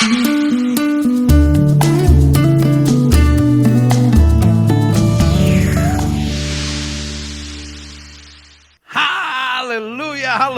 Música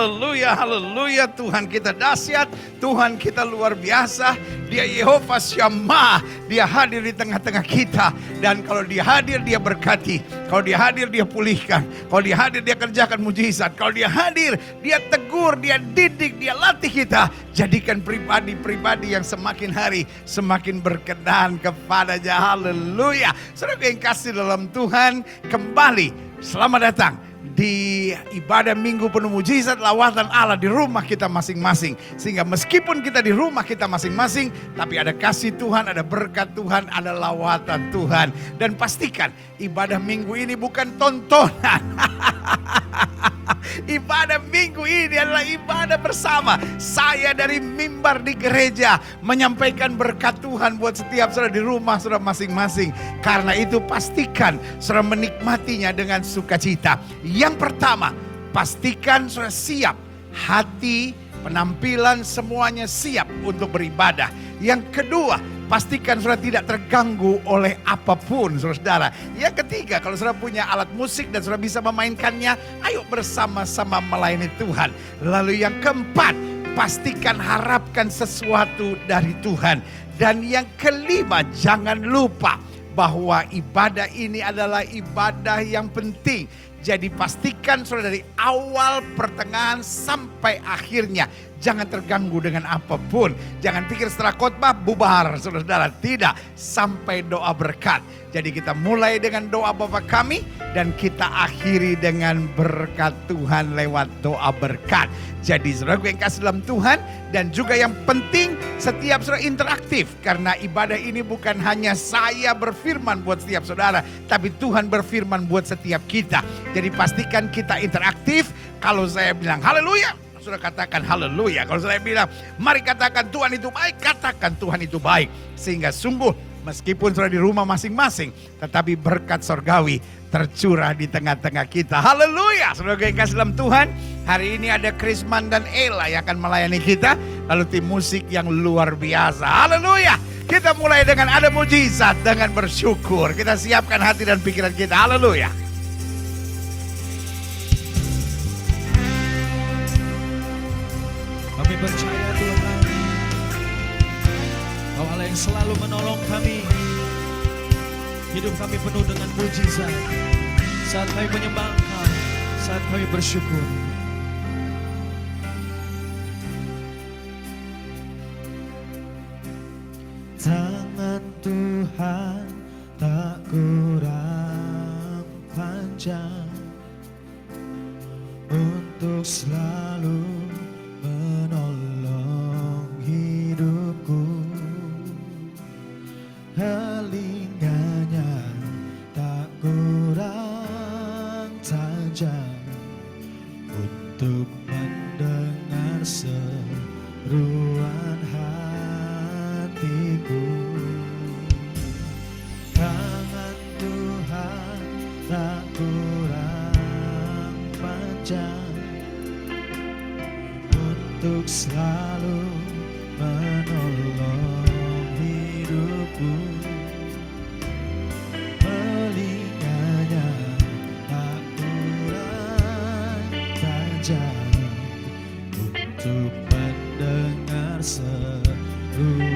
Haleluya, haleluya. Tuhan kita dahsyat, Tuhan kita luar biasa. Dia Yehova Syamah, dia hadir di tengah-tengah kita. Dan kalau dia hadir, dia berkati. Kalau dia hadir, dia pulihkan. Kalau dia hadir, dia kerjakan mujizat. Kalau dia hadir, dia tegur, dia didik, dia latih kita. Jadikan pribadi-pribadi yang semakin hari semakin berkenan kepadanya. Haleluya. Saudara yang kasih dalam Tuhan, kembali. Selamat datang di ibadah minggu penuh mujizat lawatan Allah di rumah kita masing-masing. Sehingga meskipun kita di rumah kita masing-masing, tapi ada kasih Tuhan, ada berkat Tuhan, ada lawatan Tuhan. Dan pastikan ibadah minggu ini bukan tontonan. ibadah minggu ini adalah ibadah bersama. Saya dari mimbar di gereja menyampaikan berkat Tuhan buat setiap saudara di rumah saudara masing-masing. Karena itu pastikan saudara menikmatinya dengan sukacita. Yang pertama, pastikan saudara siap hati, penampilan semuanya siap untuk beribadah. Yang kedua, pastikan saudara tidak terganggu oleh apa pun saudara. Yang ketiga, kalau saudara punya alat musik dan saudara bisa memainkannya, ayo bersama-sama melayani Tuhan. Lalu yang keempat, pastikan harapkan sesuatu dari Tuhan. Dan yang kelima, jangan lupa bahwa ibadah ini adalah ibadah yang penting. Jadi pastikan saudara dari awal pertengahan sampai akhirnya jangan terganggu dengan apa pun. Jangan pikir setelah khotbah bubar saudara-saudara. Tidak, sampai doa berkat. Jadi kita mulai dengan doa Bapa kami dan kita akhiri dengan berkat Tuhan lewat doa berkat. Jadi saudara yang kasih dalam Tuhan dan juga yang penting setiap saudara interaktif. Karena ibadah ini bukan hanya saya berfirman buat setiap saudara. Tapi Tuhan berfirman buat setiap kita. Jadi pastikan kita interaktif. Kalau saya bilang haleluya, sudah katakan haleluya. Kalau saya bilang mari katakan Tuhan itu baik, katakan Tuhan itu baik. Sehingga sungguh meskipun sudah di rumah masing-masing, tetapi berkat sorgawi tercurah di tengah-tengah kita. Haleluya. Yang kasih dalam Tuhan, hari ini ada Krisman dan Ella yang akan melayani kita. Lalu tim musik yang luar biasa. Haleluya. Kita mulai dengan ada mujizat, dengan bersyukur. Kita siapkan hati dan pikiran kita. Haleluya. Percaya Tuhan Bahwa Allah yang selalu menolong kami. Hidup kami penuh dengan mujizat. Saat kami menyembah Engkau Saat kami bersyukur. Tangan Tuhan tak kurang panjang Untuk selalu menolong hidupku Telinganya tak kurang tajam Untuk mendengar seruan untuk selalu menolong hidupku. Telinganya tak kurang tajam untuk mendengar seruan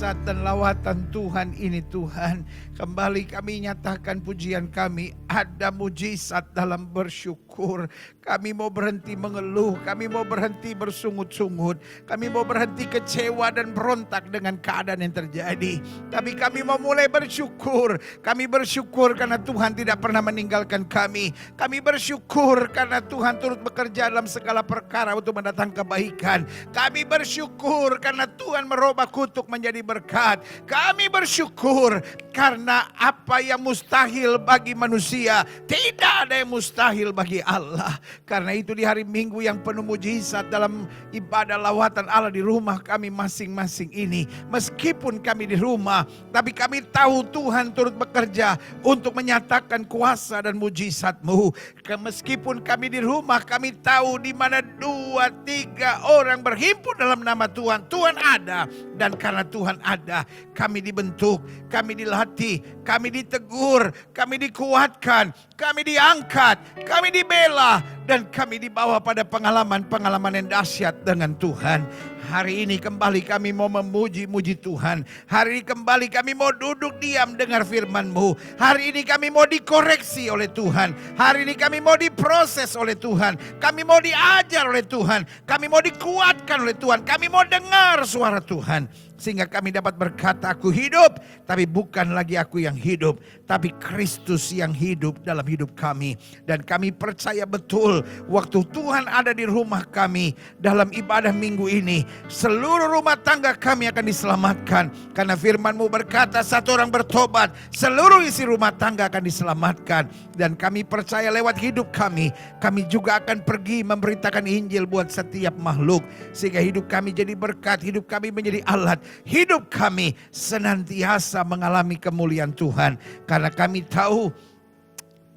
mujizat dan lawatan Tuhan ini Tuhan. Kembali kami nyatakan pujian kami. Ada mujizat dalam bersyukur. Kami mau berhenti mengeluh. Kami mau berhenti bersungut-sungut. Kami mau berhenti kecewa dan berontak dengan keadaan yang terjadi. Tapi kami mau mulai bersyukur. Kami bersyukur karena Tuhan tidak pernah meninggalkan kami. Kami bersyukur karena Tuhan turut bekerja dalam segala perkara untuk mendatang kebaikan. Kami bersyukur karena Tuhan merubah kutuk menjadi berkat. Kami bersyukur karena apa yang mustahil bagi manusia tidak ada yang mustahil bagi Allah. Karena itu di hari Minggu yang penuh mujizat dalam ibadah lawatan Allah di rumah kami masing-masing ini. Meskipun kami di rumah, tapi kami tahu Tuhan turut bekerja untuk menyatakan kuasa dan mujizat-Mu. Meskipun kami di rumah, kami tahu di mana dua, tiga orang berhimpun dalam nama Tuhan. Tuhan ada dan karena Tuhan ada, kami dibentuk, kami dilatih, kami ditegur, kami dikuatkan, kami diangkat, kami dibela, dan kami dibawa pada pengalaman-pengalaman yang dahsyat dengan Tuhan. Hari ini kembali kami mau memuji-muji Tuhan. Hari ini kembali kami mau duduk diam dengar firman-Mu. Hari ini kami mau dikoreksi oleh Tuhan. Hari ini kami mau diproses oleh Tuhan. Kami mau diajar oleh Tuhan. Kami mau dikuatkan oleh Tuhan. Kami mau dengar suara Tuhan sehingga kami dapat berkata aku hidup. Tapi bukan lagi aku yang hidup tapi Kristus yang hidup dalam hidup kami. Dan kami percaya betul waktu Tuhan ada di rumah kami dalam ibadah minggu ini seluruh rumah tangga kami akan diselamatkan. Karena firman-Mu berkata satu orang bertobat seluruh isi rumah tangga akan diselamatkan. Dan kami percaya lewat hidup kami kami juga akan pergi memberitakan Injil buat setiap makhluk. Sehingga hidup kami jadi berkat hidup kami menjadi alat. Hidup kami senantiasa mengalami kemuliaan Tuhan. Karena kami tahu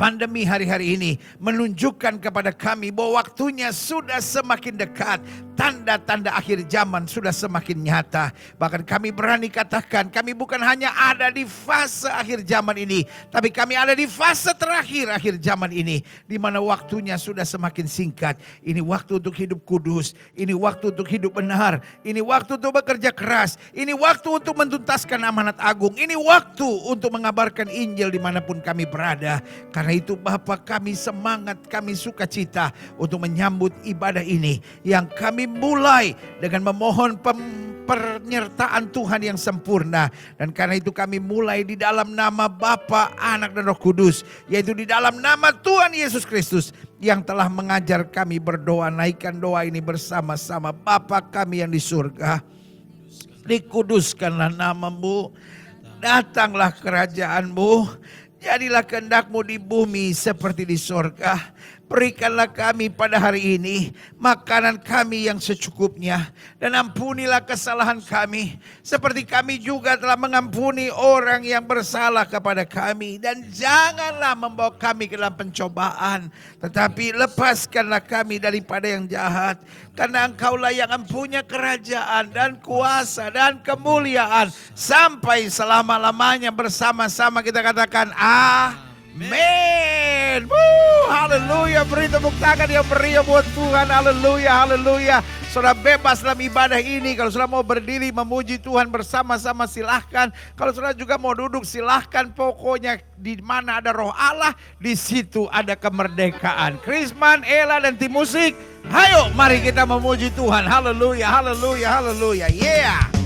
Pandemi hari-hari ini menunjukkan kepada kami bahwa waktunya sudah semakin dekat. Tanda-tanda akhir zaman sudah semakin nyata. Bahkan kami berani katakan kami bukan hanya ada di fase akhir zaman ini. Tapi kami ada di fase terakhir akhir zaman ini. Di mana waktunya sudah semakin singkat. Ini waktu untuk hidup kudus. Ini waktu untuk hidup benar. Ini waktu untuk bekerja keras. Ini waktu untuk mentuntaskan amanat agung. Ini waktu untuk mengabarkan Injil di mana pun kami berada. Karena itu Bapak kami semangat, kami sukacita untuk menyambut ibadah ini. Yang kami mulai dengan memohon pem- penyertaan Tuhan yang sempurna. Dan karena itu kami mulai di dalam nama Bapa, Anak dan Roh Kudus. Yaitu di dalam nama Tuhan Yesus Kristus yang telah mengajar kami berdoa. Naikkan doa ini bersama-sama. Bapa kami yang di surga. Dikuduskanlah namamu. Datanglah kerajaanmu. Jadilah kehendakmu di bumi seperti di sorga. Berikanlah kami pada hari ini makanan kami yang secukupnya. Dan ampunilah kesalahan kami. Seperti kami juga telah mengampuni orang yang bersalah kepada kami. Dan janganlah membawa kami ke dalam pencobaan. Tetapi lepaskanlah kami daripada yang jahat. Karena engkaulah yang mempunyai kerajaan dan kuasa dan kemuliaan. Sampai selama-lamanya bersama-sama kita katakan Amin. Woo, haleluya. Beri tepuk tangan yang meriah buat Tuhan. Haleluya, haleluya. Saudara bebas dalam ibadah ini. Kalau saudara mau berdiri memuji Tuhan bersama-sama silahkan. Kalau saudara juga mau duduk silahkan. Pokoknya di mana ada roh Allah, di situ ada kemerdekaan. Krisman, Ella, dan tim musik. Hayo mari kita memuji Tuhan. Haleluya, haleluya, haleluya. Yeah.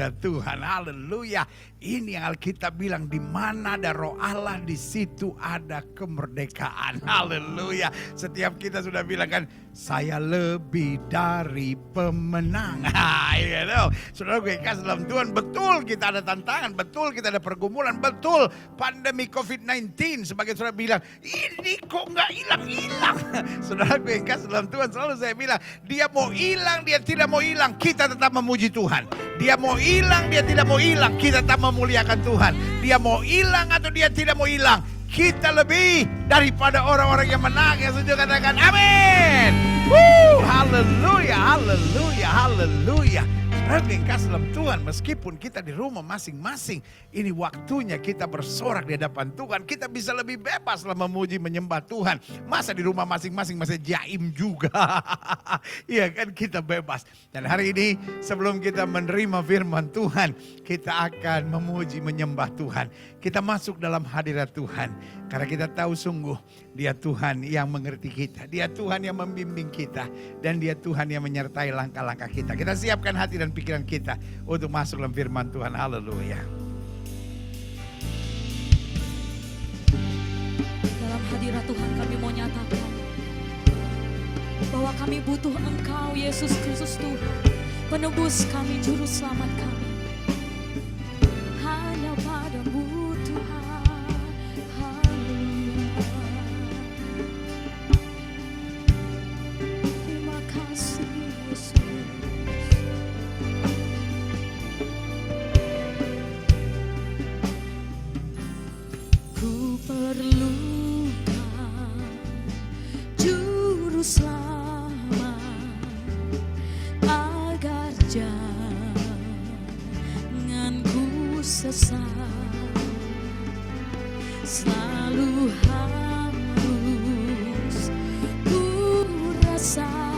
Hadirat Tuhan. Haleluya. Ini yang Alkitab bilang di mana ada roh Allah di situ ada kemerdekaan. Haleluya. Setiap kita sudah bilang kan saya lebih dari pemenang. Iya dong. Saudara gue kasih dalam Tuhan betul kita ada tantangan, betul kita ada pergumulan, betul pandemi COVID-19 sebagai saudara bilang ini kok nggak hilang-hilang. Saudara gue kasih dalam Tuhan selalu saya bilang dia mau hilang, dia tidak mau hilang, kita tetap memuji Tuhan. Dia mau hilang, dia tidak mau hilang, kita tetap memuliakan Tuhan. Dia mau hilang atau dia tidak mau hilang, kita lebih daripada orang-orang yang menang yang setuju katakan amin. Woo, haleluya, haleluya, haleluya. Saudara kasih dalam Tuhan, meskipun kita di rumah masing-masing, ini waktunya kita bersorak di hadapan Tuhan. Kita bisa lebih bebas lah memuji, menyembah Tuhan. Masa di rumah masing-masing masih jaim juga. Iya kan kita bebas. Dan hari ini sebelum kita menerima firman Tuhan, kita akan memuji, menyembah Tuhan. Kita masuk dalam hadirat Tuhan. Karena kita tahu sungguh dia Tuhan yang mengerti kita. Dia Tuhan yang membimbing kita. Dan dia Tuhan yang menyertai langkah-langkah kita. Kita siapkan hati dan pikiran kita untuk masuk dalam firman Tuhan. Haleluya. Dalam hadirat Tuhan kami mau nyatakan bahwa kami butuh Engkau Yesus Kristus Tuhan, penebus kami, juru selamat kami. Hanya padamu Ku perlukan juru selamat agar janganku sesat. Selalu harus ku rasakan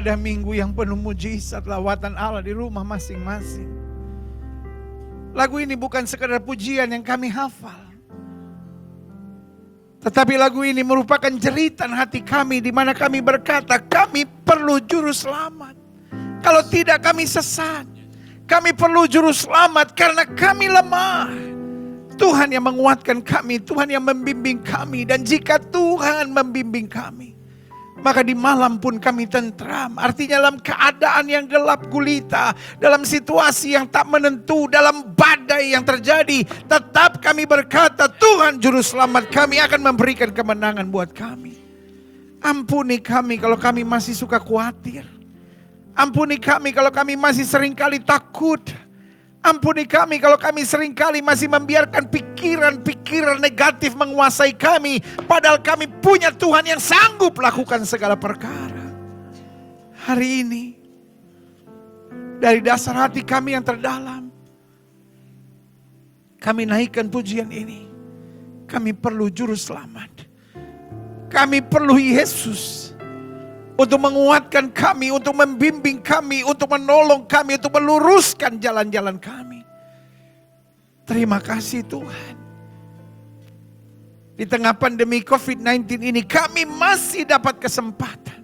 ibadah minggu yang penuh mujizat lawatan Allah di rumah masing-masing. Lagu ini bukan sekadar pujian yang kami hafal. Tetapi lagu ini merupakan jeritan hati kami di mana kami berkata kami perlu juru selamat. Kalau tidak kami sesat. Kami perlu juru selamat karena kami lemah. Tuhan yang menguatkan kami, Tuhan yang membimbing kami. Dan jika Tuhan membimbing kami, maka di malam pun kami tentram. Artinya dalam keadaan yang gelap gulita, dalam situasi yang tak menentu, dalam badai yang terjadi, tetap kami berkata, Tuhan juru selamat kami akan memberikan kemenangan buat kami. Ampuni kami kalau kami masih suka khawatir. Ampuni kami kalau kami masih sering kali takut. Ampuni kami kalau kami sering kali masih membiarkan pikiran-pikiran negatif menguasai kami. Padahal kami punya Tuhan yang sanggup lakukan segala perkara. Hari ini, dari dasar hati kami yang terdalam, kami naikkan pujian ini. Kami perlu juru selamat. Kami perlu Yesus untuk menguatkan kami, untuk membimbing kami, untuk menolong kami, untuk meluruskan jalan-jalan kami. Terima kasih Tuhan. Di tengah pandemi COVID-19 ini kami masih dapat kesempatan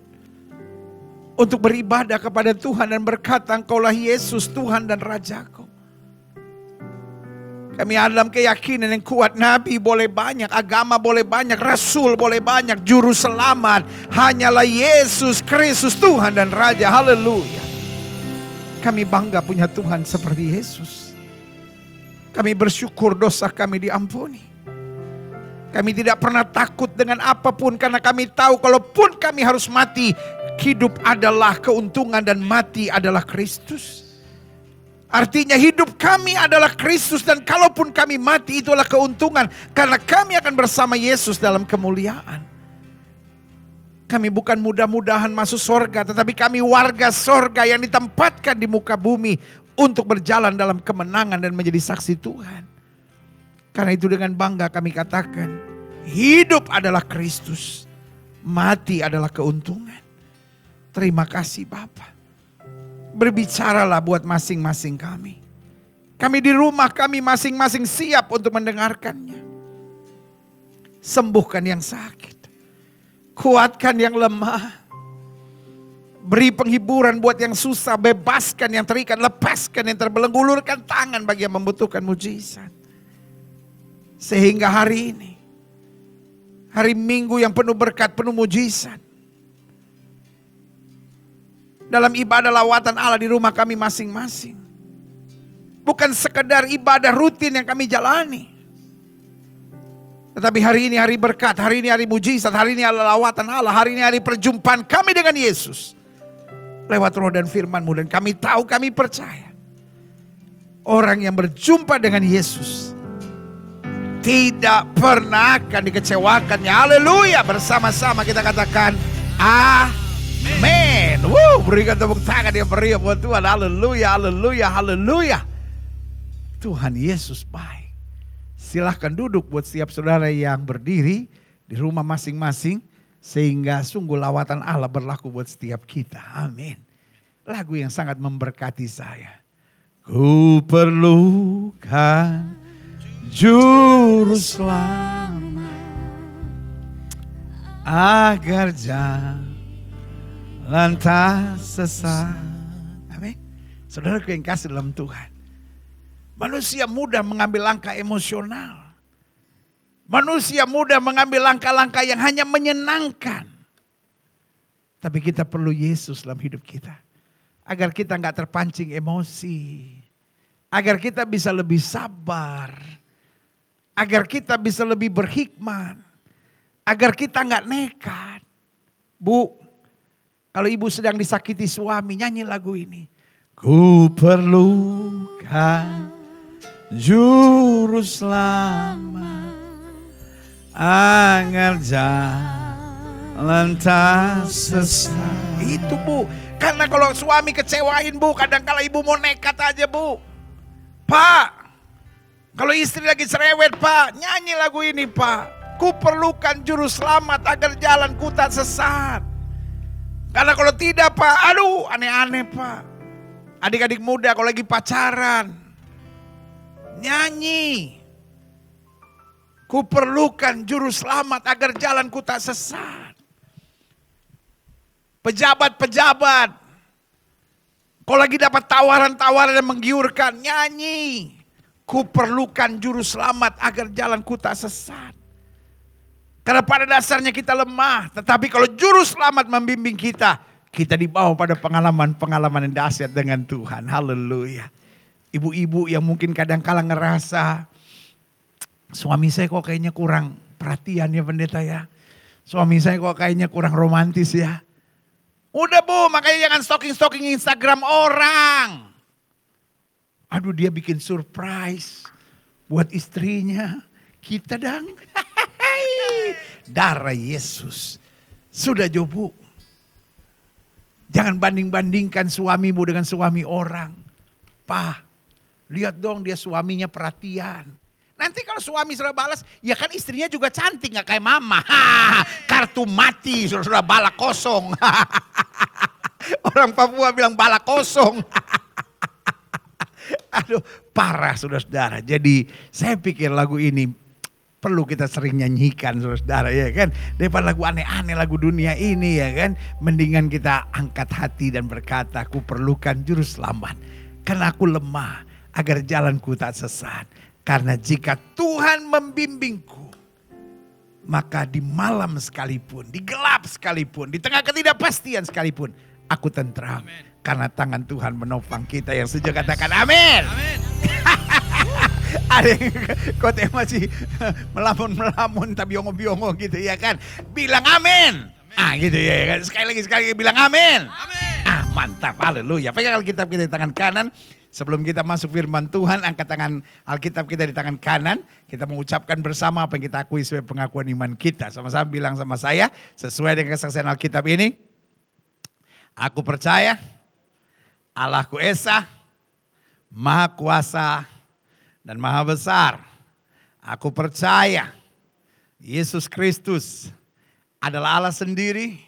untuk beribadah kepada Tuhan dan berkata engkaulah Yesus Tuhan dan Rajaku. Kami dalam keyakinan yang kuat, Nabi boleh banyak, agama boleh banyak, Rasul boleh banyak, Juru selamat hanyalah Yesus Kristus Tuhan dan Raja. Haleluya. Kami bangga punya Tuhan seperti Yesus. Kami bersyukur dosa kami diampuni. Kami tidak pernah takut dengan apa pun karena kami tahu kalaupun kami harus mati, hidup adalah keuntungan dan mati adalah Kristus. Artinya hidup kami adalah Kristus dan kalaupun kami mati itulah keuntungan karena kami akan bersama Yesus dalam kemuliaan. Kami bukan mudah-mudahan masuk sorga tetapi kami warga sorga yang ditempatkan di muka bumi untuk berjalan dalam kemenangan dan menjadi saksi Tuhan. Karena itu dengan bangga kami katakan hidup adalah Kristus, mati adalah keuntungan. Terima kasih Bapak berbicaralah buat masing-masing kami. Kami di rumah kami masing-masing siap untuk mendengarkannya. Sembuhkan yang sakit. Kuatkan yang lemah. Beri penghiburan buat yang susah, bebaskan yang terikat, lepaskan yang terbelenggu, ulurkan tangan bagi yang membutuhkan mujizat. Sehingga hari ini, hari Minggu yang penuh berkat, penuh mujizat, dalam ibadah lawatan Allah di rumah kami masing-masing. Bukan sekedar ibadah rutin yang kami jalani. Tetapi hari ini hari berkat, hari ini hari mujizat, hari ini adalah lawatan Allah, hari ini hari perjumpaan kami dengan Yesus. Lewat roh dan firmanmu dan kami tahu, kami percaya. Orang yang berjumpa dengan Yesus tidak pernah akan dikecewakannya. Haleluya. Bersama-sama kita katakan, Amin. Woo, berikan tepuk tangan yang meriah buat Tuhan. Haleluya, haleluya, haleluya. Tuhan Yesus baik. Silahkan duduk buat setiap saudara yang berdiri di rumah masing-masing. Sehingga sungguh lawatan Allah berlaku buat setiap kita. Amin. Lagu yang sangat memberkati saya. Ku perlukan juru selamat agar jalan tak sesat. Amin. Saudaraku yang kasih dalam Tuhan. Manusia mudah mengambil langkah emosional. Manusia mudah mengambil langkah-langkah yang hanya menyenangkan. Tapi kita perlu Yesus dalam hidup kita. Agar kita nggak terpancing emosi. Agar kita bisa lebih sabar. Agar kita bisa lebih berhikmat. Agar kita nggak nekat. Bu, kalau ibu sedang disakiti suami, nyanyi lagu ini. Ku perlukan juru selamat agar jalan tak sesat. Itu bu, karena kalau suami kecewain bu, kadang kala ibu mau nekat aja bu. Pak, kalau istri lagi cerewet pak, nyanyi lagu ini pak. Ku perlukan juru selamat agar jalanku tak sesat. Karena kalau tidak pak, aduh aneh-aneh pak. Adik-adik muda kalau lagi pacaran, nyanyi. Ku perlukan juru selamat agar jalanku tak sesat. Pejabat-pejabat, kalau lagi dapat tawaran-tawaran yang menggiurkan, nyanyi. Ku perlukan juru selamat agar jalanku tak sesat. Karena pada dasarnya kita lemah, tetapi kalau juru selamat membimbing kita, kita dibawa pada pengalaman-pengalaman yang dahsyat dengan Tuhan. Haleluya. Ibu-ibu yang mungkin kadang kala ngerasa, suami saya kok kayaknya kurang perhatian ya pendeta ya. Suami saya kok kayaknya kurang romantis ya. Udah bu, makanya jangan stalking-stalking Instagram orang. Aduh dia bikin surprise buat istrinya. Kita dang. Darah Yesus. Sudah jobu. Jangan banding-bandingkan suamimu dengan suami orang. Pak, lihat dong dia suaminya perhatian. Nanti kalau suami sudah balas, ya kan istrinya juga cantik nggak kayak mama. kartu mati sudah, sudah bala kosong. Orang Papua bilang bala kosong. Aduh, parah saudara-saudara. Jadi saya pikir lagu ini perlu kita sering nyanyikan saudara-saudara ya kan. Daripada lagu aneh-aneh lagu dunia ini ya kan. Mendingan kita angkat hati dan berkata aku perlukan juru selamat. Karena aku lemah agar jalanku tak sesat. Karena jika Tuhan membimbingku maka di malam sekalipun, di gelap sekalipun, di tengah ketidakpastian sekalipun, aku tentram. Karena tangan Tuhan menopang kita yang sejak katakan amin. Amin. Ada yang kota masih melamun-melamun tapi biongo-biongo gitu ya kan. Bilang amin. Ah gitu ya kan. Sekali lagi sekali lagi bilang amin. Amin. Ah mantap, haleluya. Pegang Alkitab kita di tangan kanan. Sebelum kita masuk firman Tuhan, angkat tangan Alkitab kita di tangan kanan. Kita mengucapkan bersama apa yang kita akui sebagai pengakuan iman kita. Sama-sama bilang sama saya, sesuai dengan kesaksian Alkitab ini. Aku percaya Allahku Esa, Maha Kuasa, dan Maha Besar. Aku percaya Yesus Kristus adalah Allah sendiri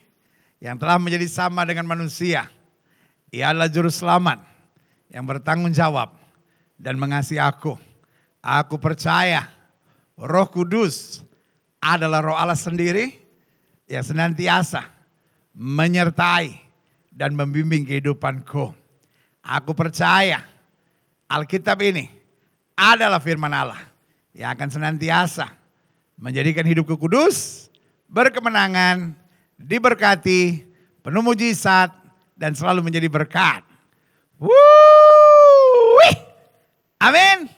yang telah menjadi sama dengan manusia. Ia adalah juru selamat yang bertanggung jawab dan mengasihi aku. Aku percaya Roh Kudus adalah Roh Allah sendiri yang senantiasa menyertai dan membimbing kehidupanku. Aku percaya Alkitab ini adalah firman Allah yang akan senantiasa menjadikan hidupku kudus, berkemenangan, diberkati, penuh mujizat, dan selalu menjadi berkat. Wuih. Amin.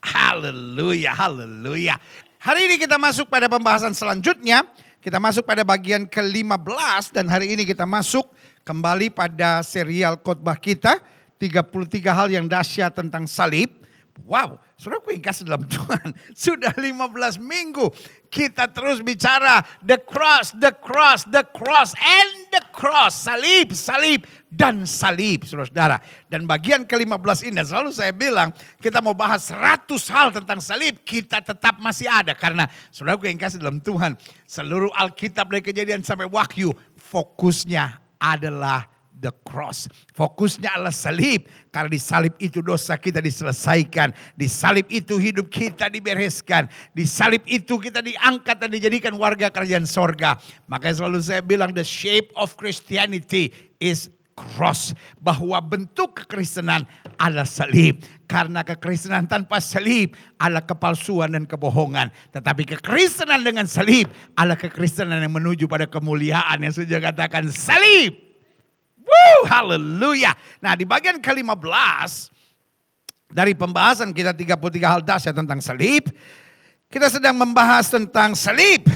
Haleluya, haleluya. Hari ini kita masuk pada pembahasan selanjutnya. Kita masuk pada bagian ke-15 dan hari ini kita masuk kembali pada serial khotbah kita 33 hal yang dahsyat tentang salib. Wow, saudaraku yang kasih dalam Tuhan. Sudah 15 minggu kita terus bicara the cross, the cross, the cross, and the cross. Salib, salib, dan salib, saudara-saudara. Dan bagian ke-15 ini, dan selalu saya bilang, kita mau bahas 100 hal tentang salib, kita tetap masih ada. Karena saudaraku yang kasih dalam Tuhan, seluruh Alkitab dari kejadian sampai wahyu, fokusnya adalah the cross. Fokusnya adalah salib. Karena di salib itu dosa kita diselesaikan. Di salib itu hidup kita dibereskan. Di salib itu kita diangkat dan dijadikan warga kerajaan sorga. Makanya selalu saya bilang the shape of Christianity is cross. Bahwa bentuk kekristenan adalah salib. Karena kekristenan tanpa salib adalah kepalsuan dan kebohongan. Tetapi kekristenan dengan salib adalah kekristenan yang menuju pada kemuliaan yang sudah katakan salib. Woo, haleluya. Nah di bagian ke-15 dari pembahasan kita 33 hal dahsyat tentang salib. Kita sedang membahas tentang salib.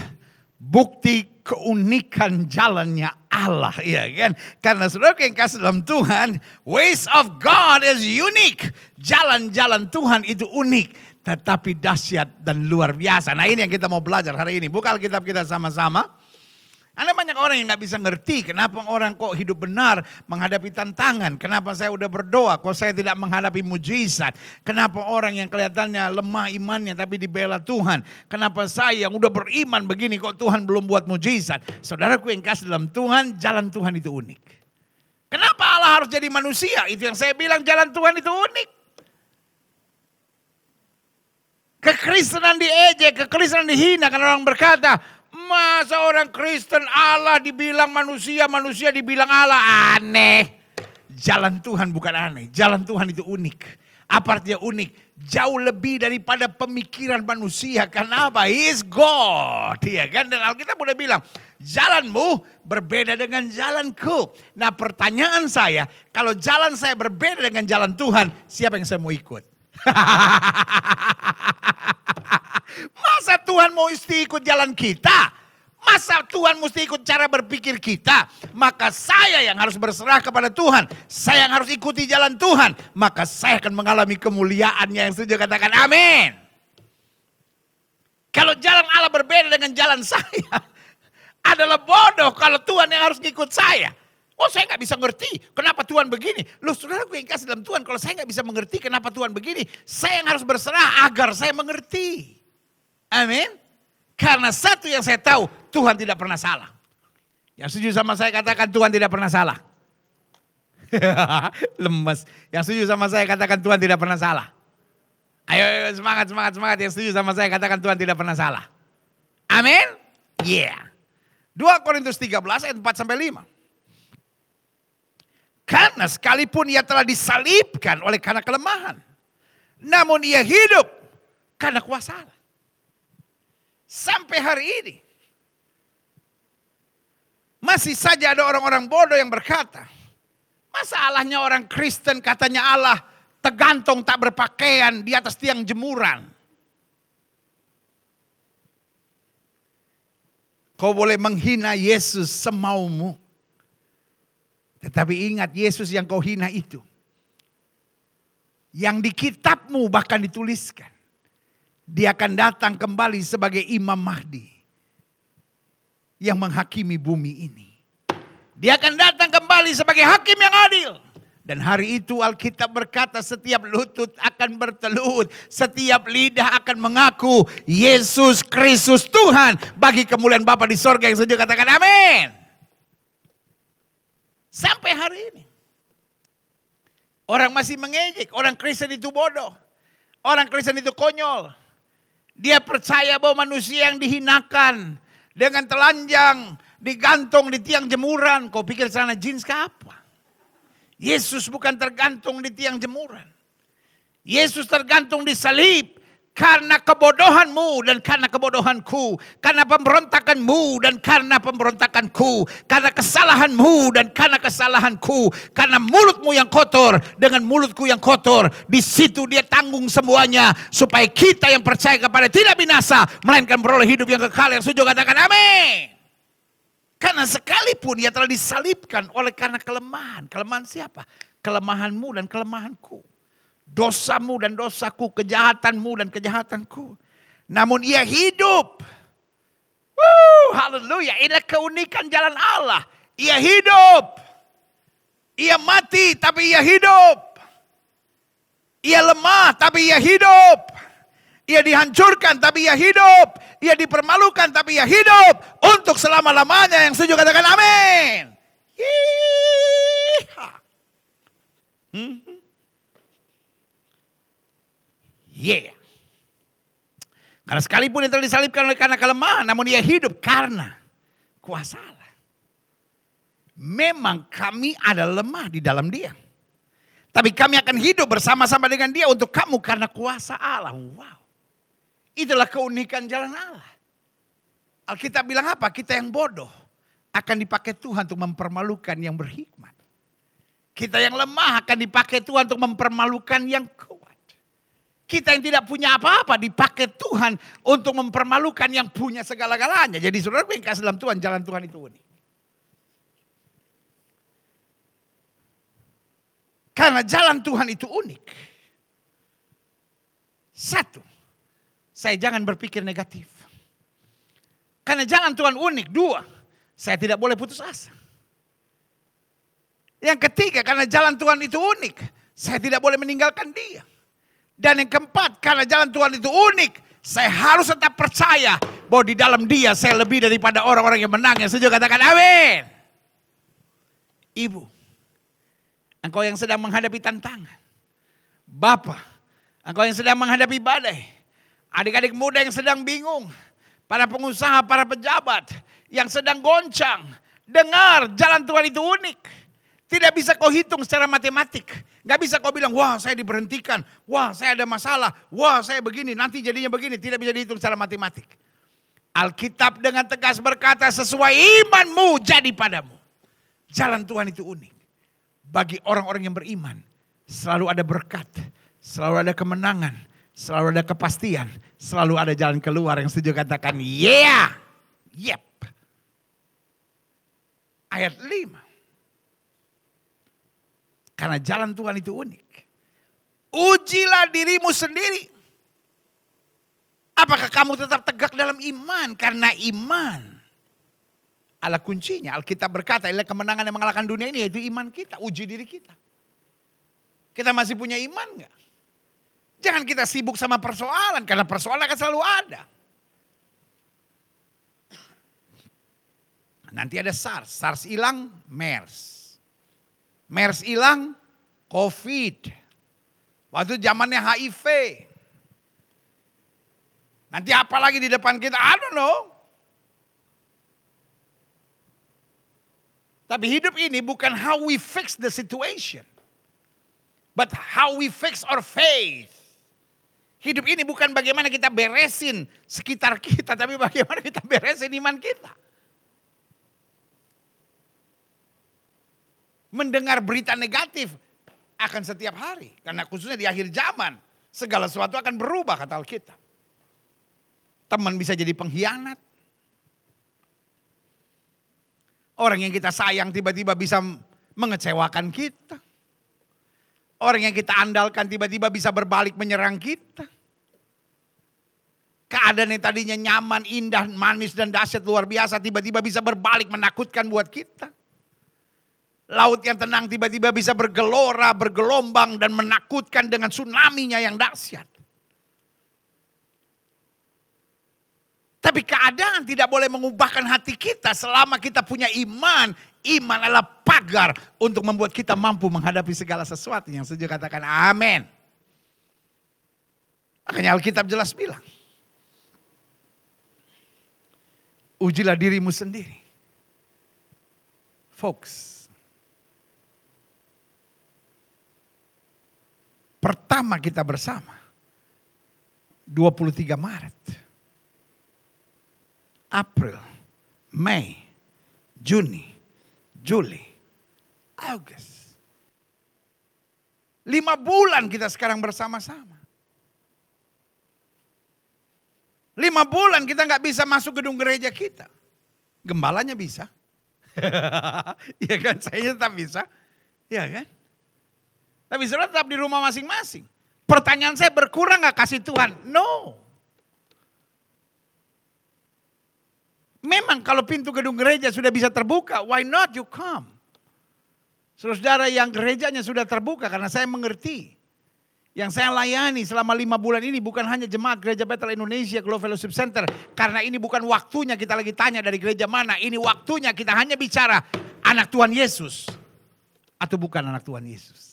Bukti keunikan jalannya Allah. ya kan? Karena saudara yang kasih dalam Tuhan. Ways of God is unique. Jalan-jalan Tuhan itu unik. Tetapi dahsyat dan luar biasa. Nah ini yang kita mau belajar hari ini. Buka Alkitab kita sama-sama. Ada banyak orang yang nggak bisa ngerti kenapa orang kok hidup benar menghadapi tantangan. Kenapa saya udah berdoa kok saya tidak menghadapi mujizat. Kenapa orang yang kelihatannya lemah imannya tapi dibela Tuhan. Kenapa saya yang udah beriman begini kok Tuhan belum buat mujizat. Saudaraku yang kasih dalam Tuhan, jalan Tuhan itu unik. Kenapa Allah harus jadi manusia? Itu yang saya bilang jalan Tuhan itu unik. Kekristenan diejek, kekristenan dihina karena orang berkata, Masa orang Kristen Allah dibilang manusia, manusia dibilang Allah aneh. Jalan Tuhan bukan aneh, jalan Tuhan itu unik. Apa artinya unik? Jauh lebih daripada pemikiran manusia. Kenapa? He is God. Ya kan? Dan Alkitab udah bilang, jalanmu berbeda dengan jalanku. Nah pertanyaan saya, kalau jalan saya berbeda dengan jalan Tuhan, siapa yang saya mau ikut? Masa Tuhan mau ikut jalan kita? Masa Tuhan mesti ikut cara berpikir kita? Maka saya yang harus berserah kepada Tuhan. Saya yang harus ikuti jalan Tuhan. Maka saya akan mengalami kemuliaannya yang setuju katakan amin. Kalau jalan Allah berbeda dengan jalan saya. Adalah bodoh kalau Tuhan yang harus ikut saya. Oh saya nggak bisa ngerti kenapa Tuhan begini. Loh saudara gue yang kasih dalam Tuhan. Kalau saya nggak bisa mengerti kenapa Tuhan begini. Saya yang harus berserah agar saya mengerti. Amin. Karena satu yang saya tahu Tuhan tidak pernah salah. Yang setuju sama saya katakan Tuhan tidak pernah salah. Lemes. Yang setuju sama saya katakan Tuhan tidak pernah salah. Ayo, ayo semangat, semangat, semangat. Yang setuju sama saya katakan Tuhan tidak pernah salah. Amin? Yeah. 2 Korintus 13 ayat 4 sampai 5. Karena sekalipun ia telah disalibkan oleh karena kelemahan. Namun ia hidup karena kuasa Allah. Sampai hari ini. Masih saja ada orang-orang bodoh yang berkata. Masalahnya orang Kristen katanya Allah tergantung tak berpakaian di atas tiang jemuran. Kau boleh menghina Yesus semaumu. Tetapi ingat Yesus yang kau hina itu. Yang di kitabmu bahkan dituliskan. Dia akan datang kembali sebagai Imam Mahdi. Yang menghakimi bumi ini. Dia akan datang kembali sebagai hakim yang adil. Dan hari itu Alkitab berkata setiap lutut akan bertelut. Setiap lidah akan mengaku Yesus Kristus Tuhan. Bagi kemuliaan Bapa di sorga yang sejuk katakan amin. Sampai hari ini. Orang masih mengejek. Orang Kristen itu bodoh. Orang Kristen itu konyol. Dia percaya bahwa manusia yang dihinakan. Dengan telanjang. Digantung di tiang jemuran. Kau pikir celana jeans ke apa? Yesus bukan tergantung di tiang jemuran. Yesus tergantung di salib karena kebodohanmu dan karena kebodohanku, karena pemberontakanmu dan karena pemberontakanku, karena kesalahanmu dan karena kesalahanku, karena mulutmu yang kotor dengan mulutku yang kotor, di situ dia tanggung semuanya supaya kita yang percaya kepada tidak binasa melainkan beroleh hidup yang kekal yang sujud katakan amin. Karena sekalipun ia telah disalibkan oleh karena kelemahan. Kelemahan siapa? Kelemahanmu dan kelemahanku. Dosamu dan dosaku, kejahatanmu dan kejahatanku. Namun ia hidup. Woo, haleluya. Inilah keunikan jalan Allah. Ia hidup. Ia mati tapi ia hidup. Ia lemah tapi ia hidup. Ia dihancurkan tapi ia hidup. Ia dipermalukan tapi ia hidup. Untuk selama-lamanya yang setuju katakan amin. Hmm? Yeah. Karena sekalipun yang telah disalibkan oleh karena kelemahan, namun ia hidup karena kuasa Allah. Memang kami ada lemah di dalam dia. Tapi kami akan hidup bersama-sama dengan dia untuk kamu karena kuasa Allah. Wow. Itulah keunikan jalan Allah. Alkitab bilang apa? Kita yang bodoh akan dipakai Tuhan untuk mempermalukan yang berhikmat. Kita yang lemah akan dipakai Tuhan untuk mempermalukan yang kuat. Kita yang tidak punya apa-apa dipakai Tuhan untuk mempermalukan yang punya segala-galanya. Jadi saudara yang kasih dalam Tuhan, jalan Tuhan itu unik. Karena jalan Tuhan itu unik. Satu, saya jangan berpikir negatif. Karena jalan Tuhan unik. Dua, saya tidak boleh putus asa. Yang ketiga, karena jalan Tuhan itu unik. Saya tidak boleh meninggalkan dia. Dan yang keempat, karena jalan Tuhan itu unik. Saya harus tetap percaya bahwa di dalam dia saya lebih daripada orang-orang yang menang. Yang setuju katakan amin. Ibu, engkau yang sedang menghadapi tantangan. Bapak, engkau yang sedang menghadapi badai. Adik-adik muda yang sedang bingung. Para pengusaha, para pejabat yang sedang goncang. Dengar jalan Tuhan itu unik. Tidak bisa kau hitung secara matematik. Gak bisa kau bilang, wah saya diberhentikan. Wah saya ada masalah. Wah saya begini, nanti jadinya begini. Tidak bisa dihitung secara matematik. Alkitab dengan tegas berkata, sesuai imanmu jadi padamu. Jalan Tuhan itu unik. Bagi orang-orang yang beriman, selalu ada berkat. Selalu ada kemenangan. Selalu ada kepastian. Selalu ada jalan keluar yang setuju katakan, yeah. Yep. Ayat 5. Karena jalan Tuhan itu unik. Ujilah dirimu sendiri. Apakah kamu tetap tegak dalam iman? Karena iman. Ala kuncinya, Alkitab berkata, adalah kemenangan yang mengalahkan dunia ini yaitu iman kita, uji diri kita. Kita masih punya iman nggak? Jangan kita sibuk sama persoalan, karena persoalan akan selalu ada. Nanti ada SARS, SARS hilang, MERS. MERS hilang, COVID. Waktu zamannya HIV. Nanti apa lagi di depan kita? I don't know. Tapi hidup ini bukan how we fix the situation. But how we fix our faith. Hidup ini bukan bagaimana kita beresin sekitar kita, tapi bagaimana kita beresin iman kita. Mendengar berita negatif akan setiap hari. Karena khususnya di akhir zaman, segala sesuatu akan berubah kata Alkitab. Teman bisa jadi pengkhianat. Orang yang kita sayang tiba-tiba bisa mengecewakan kita. Orang yang kita andalkan tiba-tiba bisa berbalik menyerang kita. Keadaan yang tadinya nyaman, indah, manis dan dahsyat luar biasa tiba-tiba bisa berbalik menakutkan buat kita. Laut yang tenang tiba-tiba bisa bergelora, bergelombang dan menakutkan dengan tsunami-nya yang dahsyat. Tapi keadaan tidak boleh mengubahkan hati kita selama kita punya iman. Iman adalah pagar untuk membuat kita mampu menghadapi segala sesuatu yang setuju katakan amin. Makanya Alkitab jelas bilang. Ujilah dirimu sendiri. Folks. Pertama kita bersama. 23 Maret. April, Mei, Juni, Juli, Agustus. Lima bulan kita sekarang bersama-sama. Lima bulan kita nggak bisa masuk gedung gereja kita. Gembalanya bisa. Iya kan, saya tetap bisa. Iya kan? Tapi saudara tetap di rumah masing-masing. Pertanyaan saya berkurang nggak kasih Tuhan? No. Memang kalau pintu gedung gereja sudah bisa terbuka, why not you come? Saudara yang gerejanya sudah terbuka karena saya mengerti. Yang saya layani selama lima bulan ini bukan hanya jemaat gereja Bethel Indonesia Global Fellowship Center. Karena ini bukan waktunya kita lagi tanya dari gereja mana. Ini waktunya kita hanya bicara anak Tuhan Yesus. Atau bukan anak Tuhan Yesus.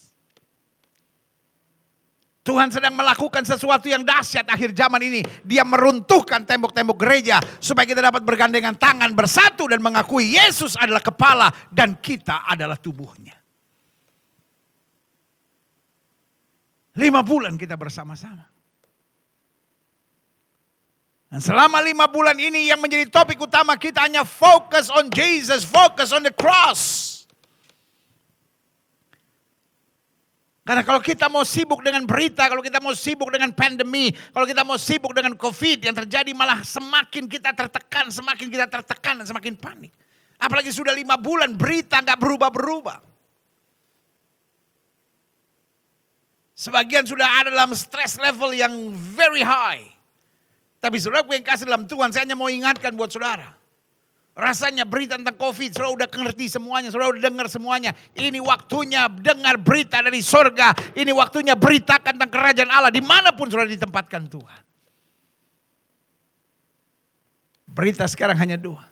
Tuhan sedang melakukan sesuatu yang dahsyat akhir zaman ini. Dia meruntuhkan tembok-tembok gereja supaya kita dapat bergandengan tangan bersatu dan mengakui Yesus adalah kepala dan kita adalah tubuhnya. Lima bulan kita bersama-sama. Dan selama lima bulan ini yang menjadi topik utama kita hanya fokus on Jesus, fokus on the cross. Karena kalau kita mau sibuk dengan berita, kalau kita mau sibuk dengan pandemi, kalau kita mau sibuk dengan COVID yang terjadi malah semakin kita tertekan, semakin kita tertekan dan semakin panik. Apalagi sudah lima bulan berita nggak berubah-berubah. Sebagian sudah ada dalam stress level yang very high. Tapi saudara yang kasih dalam Tuhan, saya hanya mau ingatkan buat saudara. Rasanya berita tentang COVID, saudara udah ngerti semuanya, saudara udah dengar semuanya. Ini waktunya dengar berita dari sorga. Ini waktunya beritakan tentang kerajaan Allah di mana pun saudara ditempatkan Tuhan. Berita sekarang hanya dua.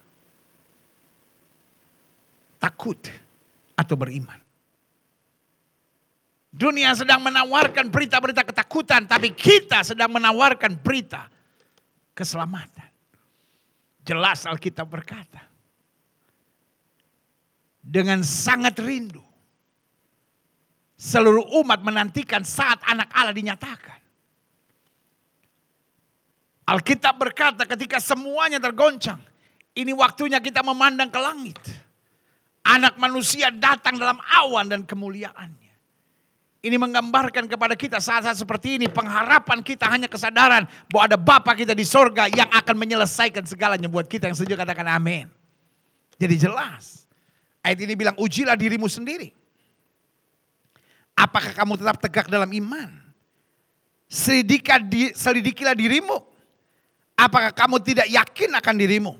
Takut atau beriman. Dunia sedang menawarkan berita-berita ketakutan, tapi kita sedang menawarkan berita keselamatan. Jelas Alkitab berkata, dengan sangat rindu, seluruh umat menantikan saat anak Allah dinyatakan. Alkitab berkata ketika semuanya tergoncang, ini waktunya kita memandang ke langit. Anak manusia datang dalam awan dan kemuliaannya. Ini menggambarkan kepada kita saat-saat seperti ini pengharapan kita hanya kesadaran bahwa ada Bapa kita di sorga yang akan menyelesaikan segalanya buat kita yang setuju katakan amin. Jadi jelas. Ayat ini bilang ujilah dirimu sendiri. Apakah kamu tetap tegak dalam iman? Selidikilah dirimu. Apakah kamu tidak yakin akan dirimu?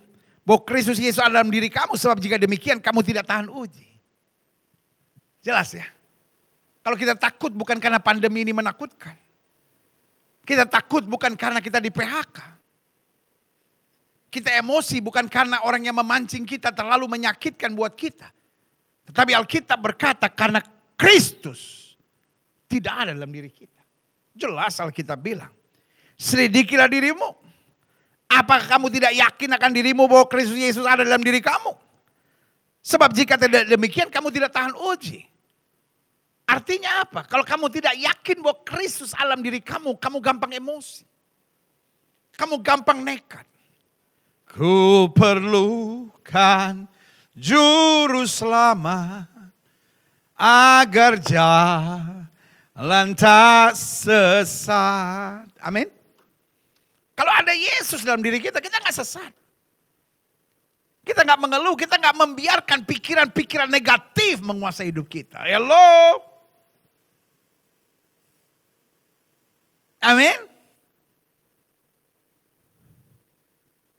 Bahwa Kristus Yesus ada dalam diri kamu sebab jika demikian kamu tidak tahan uji. Jelas ya. Kalau kita takut bukan karena pandemi ini menakutkan. Kita takut bukan karena kita di PHK. Kita emosi bukan karena orang yang memancing kita terlalu menyakitkan buat kita. Tetapi Alkitab berkata karena Kristus tidak ada dalam diri kita. Jelas Alkitab bilang. Selidikilah dirimu. Apakah kamu tidak yakin akan dirimu bahwa Kristus Yesus ada dalam diri kamu? Sebab jika tidak demikian kamu tidak tahan uji. Artinya apa? Kalau kamu tidak yakin bahwa Kristus alam diri kamu, kamu gampang emosi. Kamu gampang nekat. Ku perlukan juru selamat agar jalan tak sesat. Amin. Kalau ada Yesus dalam diri kita, kita nggak sesat. Kita nggak mengeluh, kita nggak membiarkan pikiran-pikiran negatif menguasai hidup kita. Hello. Amin.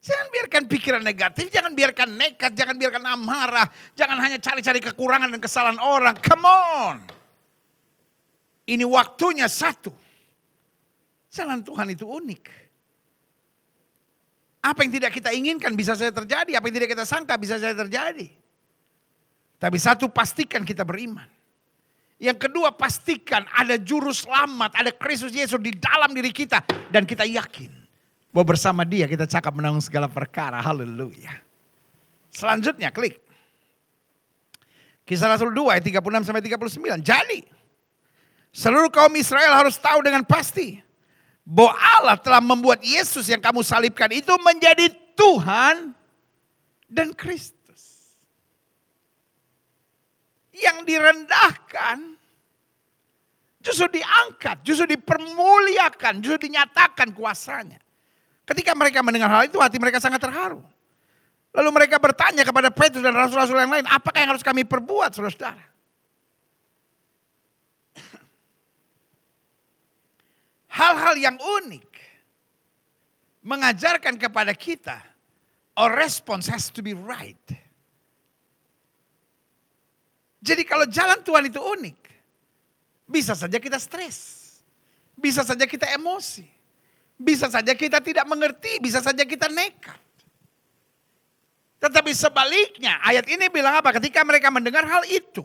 Jangan biarkan pikiran negatif, jangan biarkan nekat, jangan biarkan amarah, jangan hanya cari-cari kekurangan dan kesalahan orang. Come on. Ini waktunya satu. Jalan Tuhan itu unik. Apa yang tidak kita inginkan bisa saja terjadi, apa yang tidak kita sangka bisa saja terjadi. Tapi satu pastikan kita beriman. Yang kedua pastikan ada juru selamat, ada Kristus Yesus di dalam diri kita. Dan kita yakin bahwa bersama dia kita cakap menanggung segala perkara. Haleluya. Selanjutnya klik. Kisah Rasul 2 ayat 36 sampai 39. Jadi seluruh kaum Israel harus tahu dengan pasti bahwa Allah telah membuat Yesus yang kamu salibkan itu menjadi Tuhan dan Kristus. Yang direndahkan justru diangkat, justru dipermuliakan, justru dinyatakan kuasanya. Ketika mereka mendengar hal itu hati mereka sangat terharu. Lalu mereka bertanya kepada Petrus dan rasul-rasul yang lain, apakah yang harus kami perbuat saudara-saudara? hal-hal yang unik mengajarkan kepada kita our response has to be right. Jadi kalau jalan Tuhan itu unik, bisa saja kita stres. Bisa saja kita emosi. Bisa saja kita tidak mengerti, bisa saja kita nekat. Tetapi sebaliknya, ayat ini bilang apa? Ketika mereka mendengar hal itu,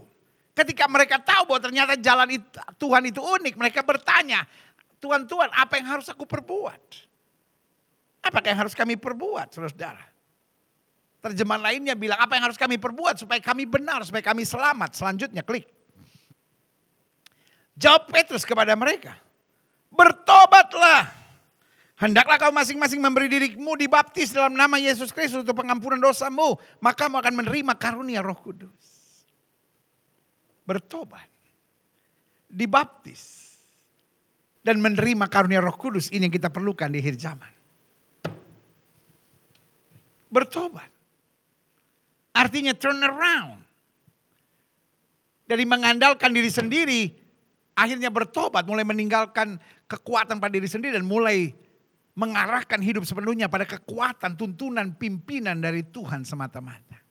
ketika mereka tahu bahwa ternyata jalan itu, Tuhan itu unik, mereka bertanya, Tuhan, Tuhan, apa yang harus aku perbuat? Apakah yang harus kami perbuat, saudara-saudara? Terjemahan lainnya bilang, apa yang harus kami perbuat supaya kami benar, supaya kami selamat. Selanjutnya, klik. Jawab Petrus kepada mereka. Bertobatlah. Hendaklah kau masing-masing memberi dirimu dibaptis dalam nama Yesus Kristus untuk pengampunan dosamu. Maka kamu akan menerima karunia roh kudus. Bertobat. Dibaptis dan menerima karunia Roh Kudus ini yang kita perlukan di akhir zaman. Bertobat. Artinya turn around. Dari mengandalkan diri sendiri, akhirnya bertobat, mulai meninggalkan kekuatan pada diri sendiri dan mulai mengarahkan hidup sepenuhnya pada kekuatan, tuntunan, pimpinan dari Tuhan semata-mata.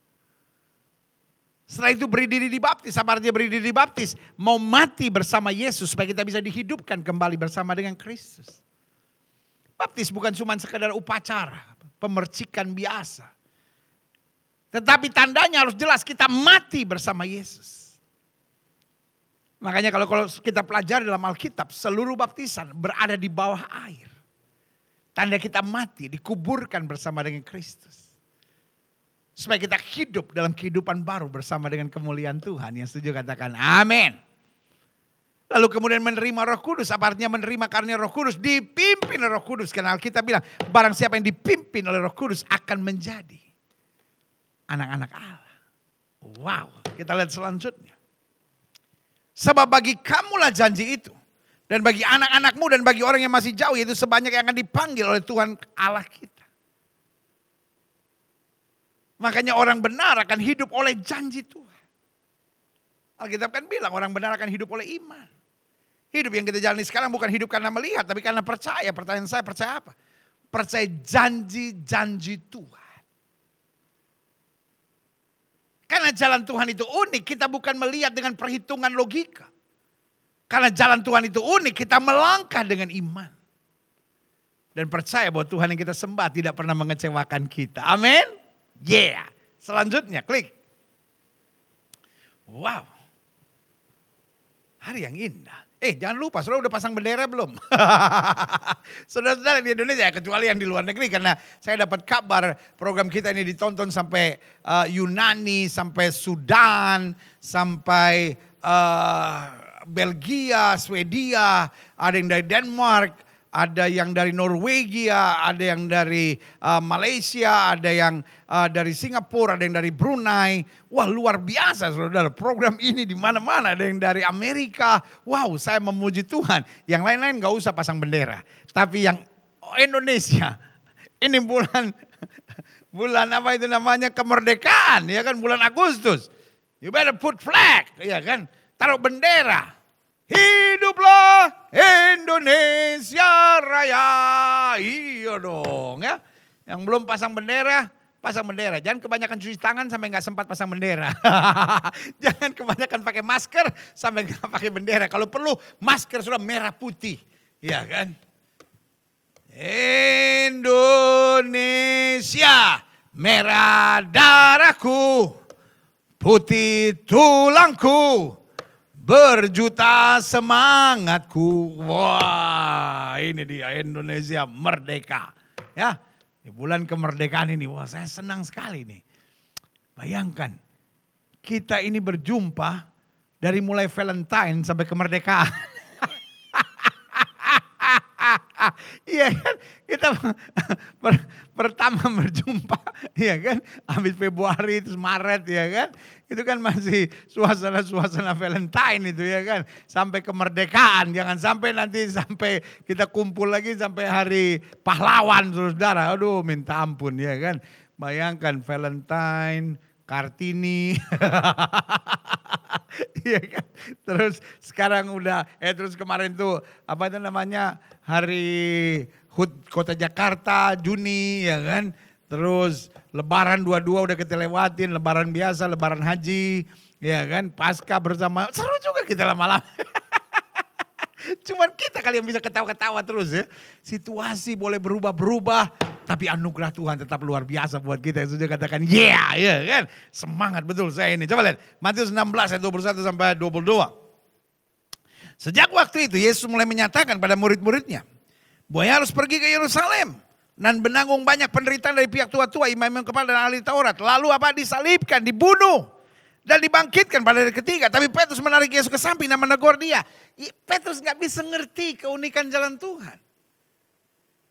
Setelah itu beri diri dibaptis. Apa artinya beri diri dibaptis? Mau mati bersama Yesus supaya kita bisa dihidupkan kembali bersama dengan Kristus. Baptis bukan cuma sekedar upacara, pemercikan biasa. Tetapi tandanya harus jelas kita mati bersama Yesus. Makanya kalau, kalau kita pelajari dalam Alkitab, seluruh baptisan berada di bawah air. Tanda kita mati, dikuburkan bersama dengan Kristus. Supaya kita hidup dalam kehidupan baru bersama dengan kemuliaan Tuhan. Yang setuju katakan amin. Lalu kemudian menerima roh kudus. Apa artinya menerima karunia roh kudus? Dipimpin oleh roh kudus. Karena Alkitab bilang barang siapa yang dipimpin oleh roh kudus akan menjadi anak-anak Allah. Wow, kita lihat selanjutnya. Sebab bagi kamulah janji itu. Dan bagi anak-anakmu dan bagi orang yang masih jauh. Yaitu sebanyak yang akan dipanggil oleh Tuhan Allah kita. Makanya orang benar akan hidup oleh janji Tuhan. Alkitab kan bilang orang benar akan hidup oleh iman. Hidup yang kita jalani sekarang bukan hidup karena melihat, tapi karena percaya. Pertanyaan saya percaya apa? Percaya janji-janji Tuhan. Karena jalan Tuhan itu unik, kita bukan melihat dengan perhitungan logika. Karena jalan Tuhan itu unik, kita melangkah dengan iman. Dan percaya bahwa Tuhan yang kita sembah tidak pernah mengecewakan kita. Amin. Yeah. Selanjutnya klik. Wow. Hari yang indah. Eh jangan lupa, saudara udah pasang bendera belum? Saudara-saudara di Indonesia, kecuali yang di luar negeri. Karena saya dapat kabar program kita ini ditonton sampai uh, Yunani, sampai Sudan, sampai uh, Belgia, Swedia, ada yang dari Denmark, ada yang dari Norwegia, ada yang dari uh, Malaysia, ada yang uh, dari Singapura, ada yang dari Brunei. Wah luar biasa saudara, program ini di mana-mana. Ada yang dari Amerika. Wow saya memuji Tuhan. Yang lain-lain gak usah pasang bendera. Tapi yang Indonesia, ini bulan bulan apa itu namanya kemerdekaan ya kan bulan Agustus. You better put flag ya kan. Taruh bendera. Hiduplah Indonesia Raya. Iya dong ya. Yang belum pasang bendera, pasang bendera. Jangan kebanyakan cuci tangan sampai nggak sempat pasang bendera. Jangan kebanyakan pakai masker sampai nggak pakai bendera. Kalau perlu masker sudah merah putih. Ya kan? Indonesia merah darahku, putih tulangku, berjuta semangatku. Wah, ini dia Indonesia merdeka. Ya, di bulan kemerdekaan ini, wah saya senang sekali nih. Bayangkan, kita ini berjumpa dari mulai Valentine sampai kemerdekaan. Iya kan, kita pertama berjumpa, iya kan, habis Februari terus Maret, ya kan, itu kan masih suasana-suasana Valentine itu ya kan, sampai kemerdekaan, jangan sampai nanti sampai kita kumpul lagi sampai hari pahlawan saudara, aduh minta ampun ya kan, bayangkan Valentine, Kartini, Iya kan? Terus sekarang udah, eh terus kemarin tuh apa itu namanya hari Kota Jakarta Juni ya kan? Terus Lebaran dua-dua udah kita lewatin, Lebaran biasa, Lebaran haji, ya kan? Pasca bersama, seru juga kita lama-lama. Cuman kita kali yang bisa ketawa-ketawa terus ya. Situasi boleh berubah-berubah, tapi anugerah Tuhan tetap luar biasa buat kita yang sudah katakan yeah, ya kan. Semangat betul saya ini. Coba lihat Matius 16 ayat 21 sampai 22. Sejak waktu itu Yesus mulai menyatakan pada murid-muridnya ia harus pergi ke Yerusalem dan menanggung banyak penderitaan dari pihak tua-tua, imam-imam kepala dan ahli Taurat. Lalu apa disalibkan, dibunuh dan dibangkitkan pada hari ketiga. Tapi Petrus menarik Yesus ke samping dan menegur dia. Petrus nggak bisa ngerti keunikan jalan Tuhan.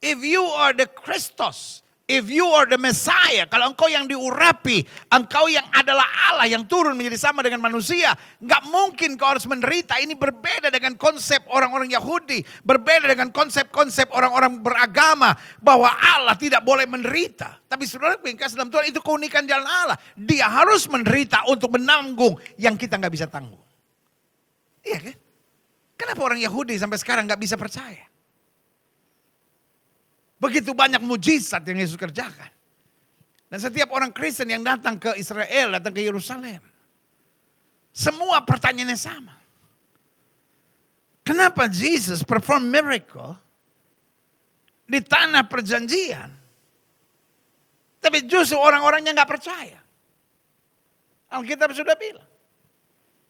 If you are the Christos, if you are the Messiah, kalau engkau yang diurapi, engkau yang adalah Allah yang turun menjadi sama dengan manusia, nggak mungkin kau harus menderita. Ini berbeda dengan konsep orang-orang Yahudi, berbeda dengan konsep-konsep orang-orang beragama bahwa Allah tidak boleh menderita. Tapi saudara yang kasih dalam Tuhan itu keunikan jalan Allah. Dia harus menderita untuk menanggung yang kita nggak bisa tanggung. Iya kan? Kenapa orang Yahudi sampai sekarang nggak bisa percaya? Begitu banyak mujizat yang Yesus kerjakan. Dan setiap orang Kristen yang datang ke Israel, datang ke Yerusalem. Semua pertanyaannya sama. Kenapa Jesus perform miracle di tanah perjanjian? Tapi justru orang-orangnya nggak percaya. Alkitab sudah bilang.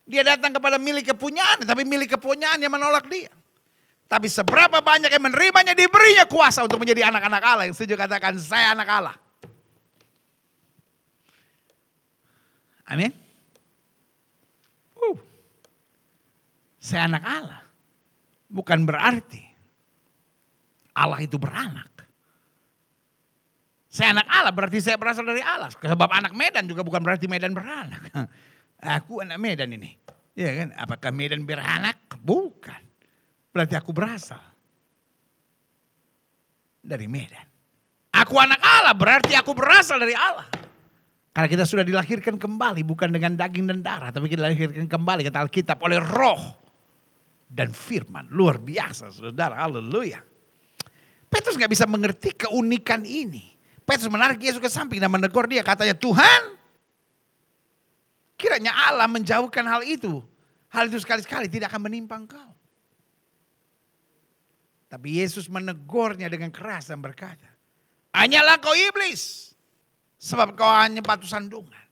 Dia datang kepada milik kepunyaan, tapi milik kepunyaan yang menolak dia. Tapi seberapa banyak yang menerimanya, diberinya kuasa untuk menjadi anak-anak Allah. Yang setuju katakan, saya anak Allah. Amin. Uh. Saya anak Allah. Bukan berarti Allah itu beranak. Saya anak Allah berarti saya berasal dari Allah. Sebab anak Medan juga bukan berarti Medan beranak. Aku anak Medan ini. Ya kan? Apakah Medan beranak? Bukan. Berarti aku berasal dari Medan. Aku anak Allah berarti aku berasal dari Allah. Karena kita sudah dilahirkan kembali bukan dengan daging dan darah. Tapi kita dilahirkan kembali kata Alkitab oleh roh dan firman. Luar biasa saudara. Haleluya. Petrus nggak bisa mengerti keunikan ini. Petrus menarik Yesus ke samping dan menegur dia. Katanya Tuhan kiranya Allah menjauhkan hal itu. Hal itu sekali-sekali tidak akan menimpa engkau. Tapi Yesus menegurnya dengan keras dan berkata, Hanyalah kau iblis, sebab kau hanya batu sandungan.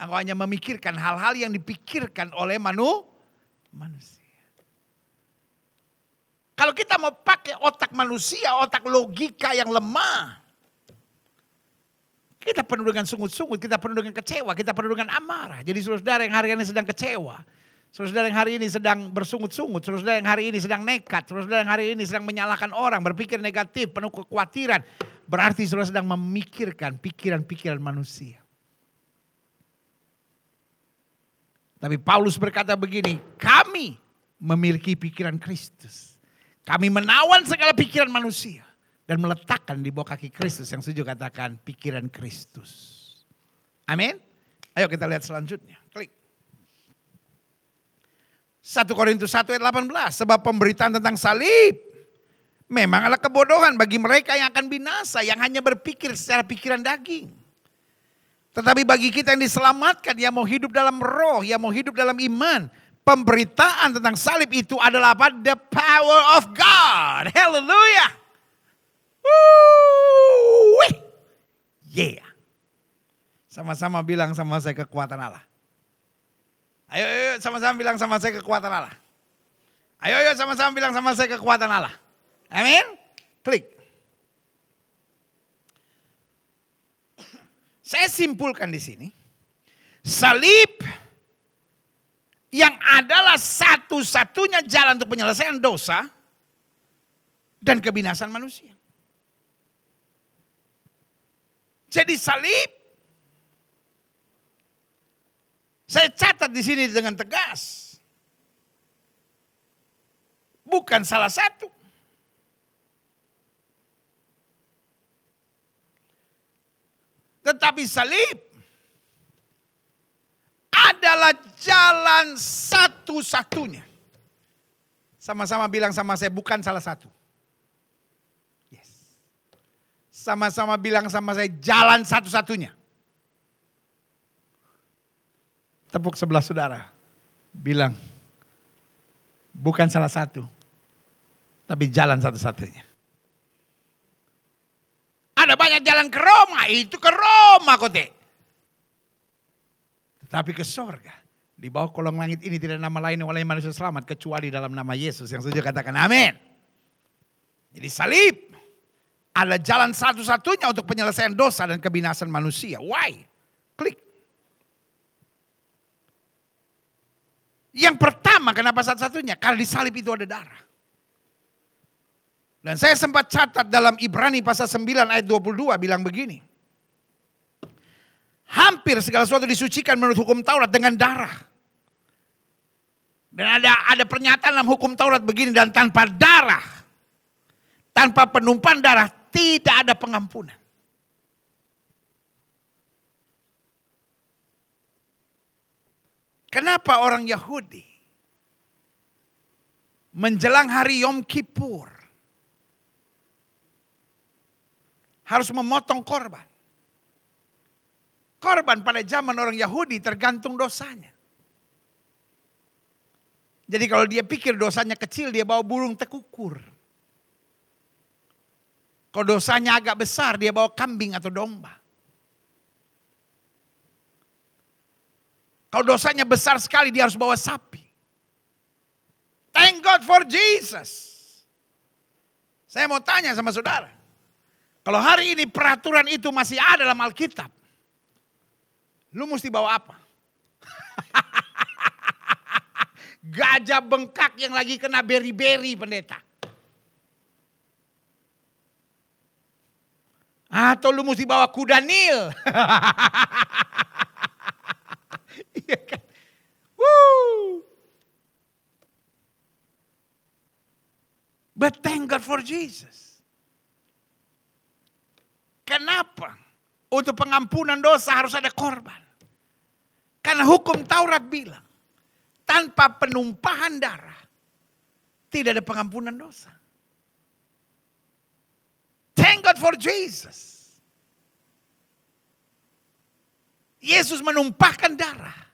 Engkau hanya memikirkan hal-hal yang dipikirkan oleh manu, manusia. kalau kita mau pakai otak manusia, otak logika yang lemah. Kita penuh dengan sungut-sungut, kita penuh dengan kecewa, kita penuh dengan amarah. Jadi saudara yang hari ini sedang kecewa, saudara yang hari ini sedang bersungut-sungut, saudara yang hari ini sedang nekat, saudara yang hari ini sedang menyalahkan orang, berpikir negatif, penuh kekhawatiran. Berarti saudara sedang memikirkan pikiran-pikiran manusia. Tapi Paulus berkata begini, kami memiliki pikiran Kristus. Kami menawan segala pikiran manusia dan meletakkan di bawah kaki Kristus yang setuju katakan pikiran Kristus. Amin. Ayo kita lihat selanjutnya. Klik. 1 Korintus 1 ayat 18. Sebab pemberitaan tentang salib memang adalah kebodohan bagi mereka yang akan binasa. Yang hanya berpikir secara pikiran daging. Tetapi bagi kita yang diselamatkan, yang mau hidup dalam roh, yang mau hidup dalam iman. Pemberitaan tentang salib itu adalah apa? The power of God. Hallelujah. Wih. Yeah. Sama-sama bilang sama saya kekuatan Allah. Ayo, ayo sama-sama bilang sama saya kekuatan Allah. Ayo, ayo sama-sama bilang sama saya kekuatan Allah. Amin. Klik. Saya simpulkan di sini. Salib yang adalah satu-satunya jalan untuk penyelesaian dosa dan kebinasan manusia. Jadi salib saya catat di sini dengan tegas. Bukan salah satu. Tetapi salib adalah jalan satu-satunya. Sama-sama bilang sama saya bukan salah satu. Sama-sama bilang sama saya jalan satu-satunya. Tepuk sebelah saudara. Bilang, bukan salah satu. Tapi jalan satu-satunya. Ada banyak jalan ke Roma, itu ke Roma kote. Tapi ke sorga. Di bawah kolong langit ini tidak ada nama lain oleh manusia selamat. Kecuali dalam nama Yesus. Yang setuju katakan amin. Jadi salib adalah jalan satu-satunya untuk penyelesaian dosa dan kebinasan manusia. Why? Klik. Yang pertama kenapa satu-satunya? Karena di salib itu ada darah. Dan saya sempat catat dalam Ibrani pasal 9 ayat 22 bilang begini. Hampir segala sesuatu disucikan menurut hukum Taurat dengan darah. Dan ada ada pernyataan dalam hukum Taurat begini dan tanpa darah, tanpa penumpahan darah tidak ada pengampunan. Kenapa orang Yahudi menjelang hari Yom Kippur harus memotong korban? Korban pada zaman orang Yahudi tergantung dosanya. Jadi kalau dia pikir dosanya kecil, dia bawa burung tekukur. Kalau dosanya agak besar, dia bawa kambing atau domba. Kalau dosanya besar sekali, dia harus bawa sapi. Thank God for Jesus. Saya mau tanya sama saudara. Kalau hari ini peraturan itu masih ada dalam Alkitab. Lu mesti bawa apa? Gajah bengkak yang lagi kena beri-beri pendeta. Atau lu mesti bawa kuda Nil. Iya kan? But thank God for Jesus. Kenapa? Untuk pengampunan dosa harus ada korban. Karena hukum Taurat bilang, tanpa penumpahan darah, tidak ada pengampunan dosa. Thank God for Jesus. Yesus menumpahkan darah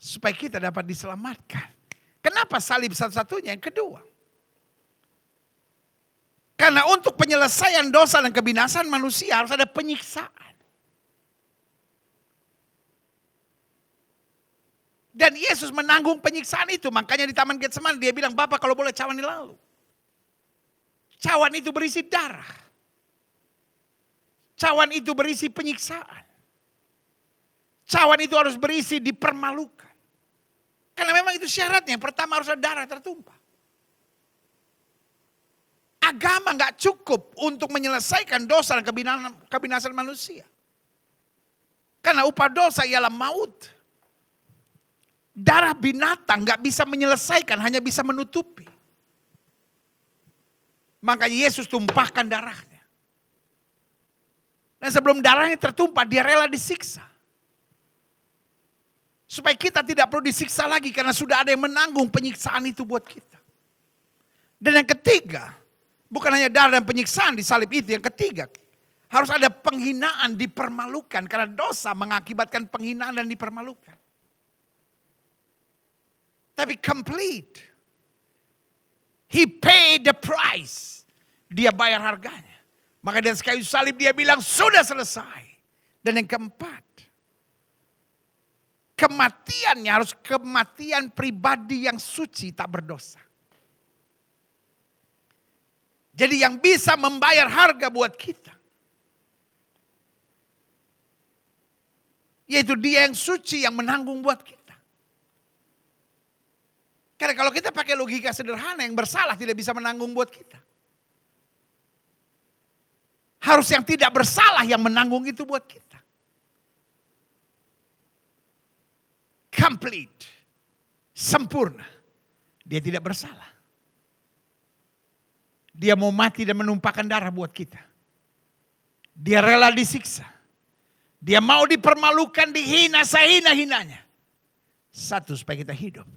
supaya kita dapat diselamatkan. Kenapa salib satu-satunya? Yang kedua, karena untuk penyelesaian dosa dan kebinasan manusia harus ada penyiksaan. Dan Yesus menanggung penyiksaan itu. Makanya di Taman Getsemani dia bilang, Bapak kalau boleh cawan lalu. Cawan itu berisi darah. Cawan itu berisi penyiksaan. Cawan itu harus berisi dipermalukan. Karena memang itu syaratnya. Pertama harus ada darah tertumpah. Agama nggak cukup untuk menyelesaikan dosa dan kebinasan manusia. Karena upah dosa ialah maut. Darah binatang nggak bisa menyelesaikan, hanya bisa menutupi. Makanya Yesus tumpahkan darahnya. Dan sebelum darahnya tertumpah, dia rela disiksa. Supaya kita tidak perlu disiksa lagi karena sudah ada yang menanggung penyiksaan itu buat kita. Dan yang ketiga, bukan hanya darah dan penyiksaan di salib itu. Yang ketiga, harus ada penghinaan, dipermalukan. Karena dosa mengakibatkan penghinaan dan dipermalukan. Tapi complete. He paid the price. Dia bayar harganya. Maka dari kayu salib dia bilang sudah selesai. Dan yang keempat, kematiannya harus kematian pribadi yang suci tak berdosa. Jadi yang bisa membayar harga buat kita. Yaitu dia yang suci yang menanggung buat kita. Karena kalau kita pakai logika sederhana yang bersalah tidak bisa menanggung buat kita. Harus yang tidak bersalah yang menanggung itu buat kita. Complete. Sempurna. Dia tidak bersalah. Dia mau mati dan menumpahkan darah buat kita. Dia rela disiksa. Dia mau dipermalukan, dihina, sehina-hinanya. Satu, supaya kita hidup.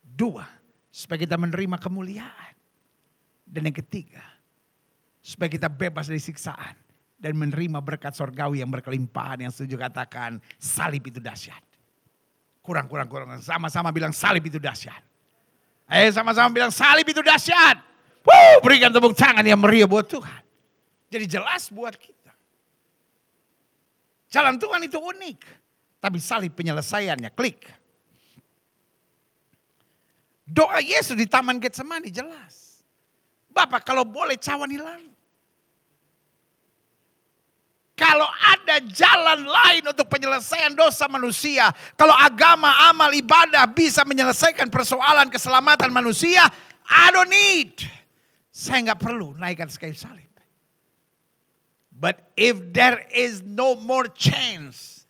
Dua, supaya kita menerima kemuliaan. Dan yang ketiga, supaya kita bebas dari siksaan. Dan menerima berkat sorgawi yang berkelimpahan yang setuju katakan salib itu dahsyat. Kurang, kurang, kurang. Sama-sama bilang salib itu dahsyat. Ayo sama-sama bilang salib itu dahsyat. Woo, berikan tepuk tangan yang meriah buat Tuhan. Jadi jelas buat kita. Jalan Tuhan itu unik. Tapi salib penyelesaiannya, klik. Doa Yesus di Taman Getsemani jelas. Bapak kalau boleh cawan hilang. Kalau ada jalan lain untuk penyelesaian dosa manusia. Kalau agama, amal, ibadah bisa menyelesaikan persoalan keselamatan manusia. I don't need. Saya nggak perlu naikkan sekali salib. But if there is no more chance.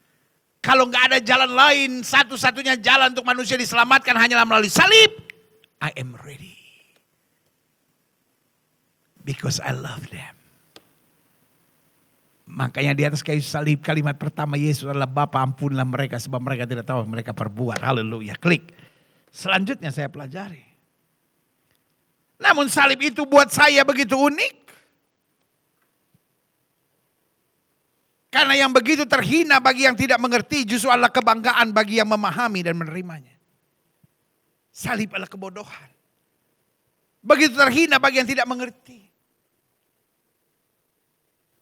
Kalau nggak ada jalan lain, satu-satunya jalan untuk manusia diselamatkan hanyalah melalui salib. I am ready. Because I love them. Makanya di atas kayu salib kalimat pertama Yesus adalah Bapa ampunlah mereka sebab mereka tidak tahu mereka perbuat. Haleluya. Klik. Selanjutnya saya pelajari. Namun salib itu buat saya begitu unik. Karena yang begitu terhina bagi yang tidak mengerti justru adalah kebanggaan bagi yang memahami dan menerimanya. Salib adalah kebodohan. Begitu terhina bagi yang tidak mengerti.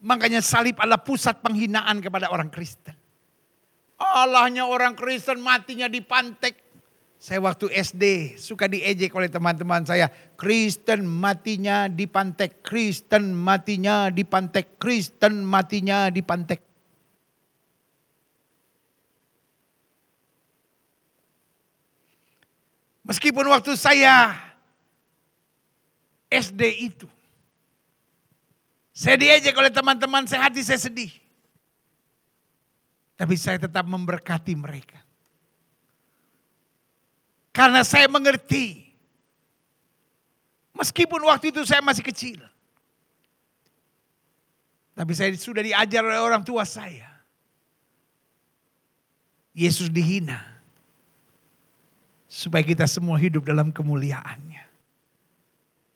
Makanya salib adalah pusat penghinaan kepada orang Kristen. Allahnya orang Kristen matinya dipantek. Saya waktu SD suka diejek oleh teman-teman saya. Kristen matinya dipantek, Kristen matinya dipantek, Kristen matinya dipantek. Meskipun waktu saya SD itu. Saya diejek oleh teman-teman, saya hati saya sedih. Tapi saya tetap memberkati mereka. Karena saya mengerti. Meskipun waktu itu saya masih kecil. Tapi saya sudah diajar oleh orang tua saya. Yesus dihina. Supaya kita semua hidup dalam kemuliaannya.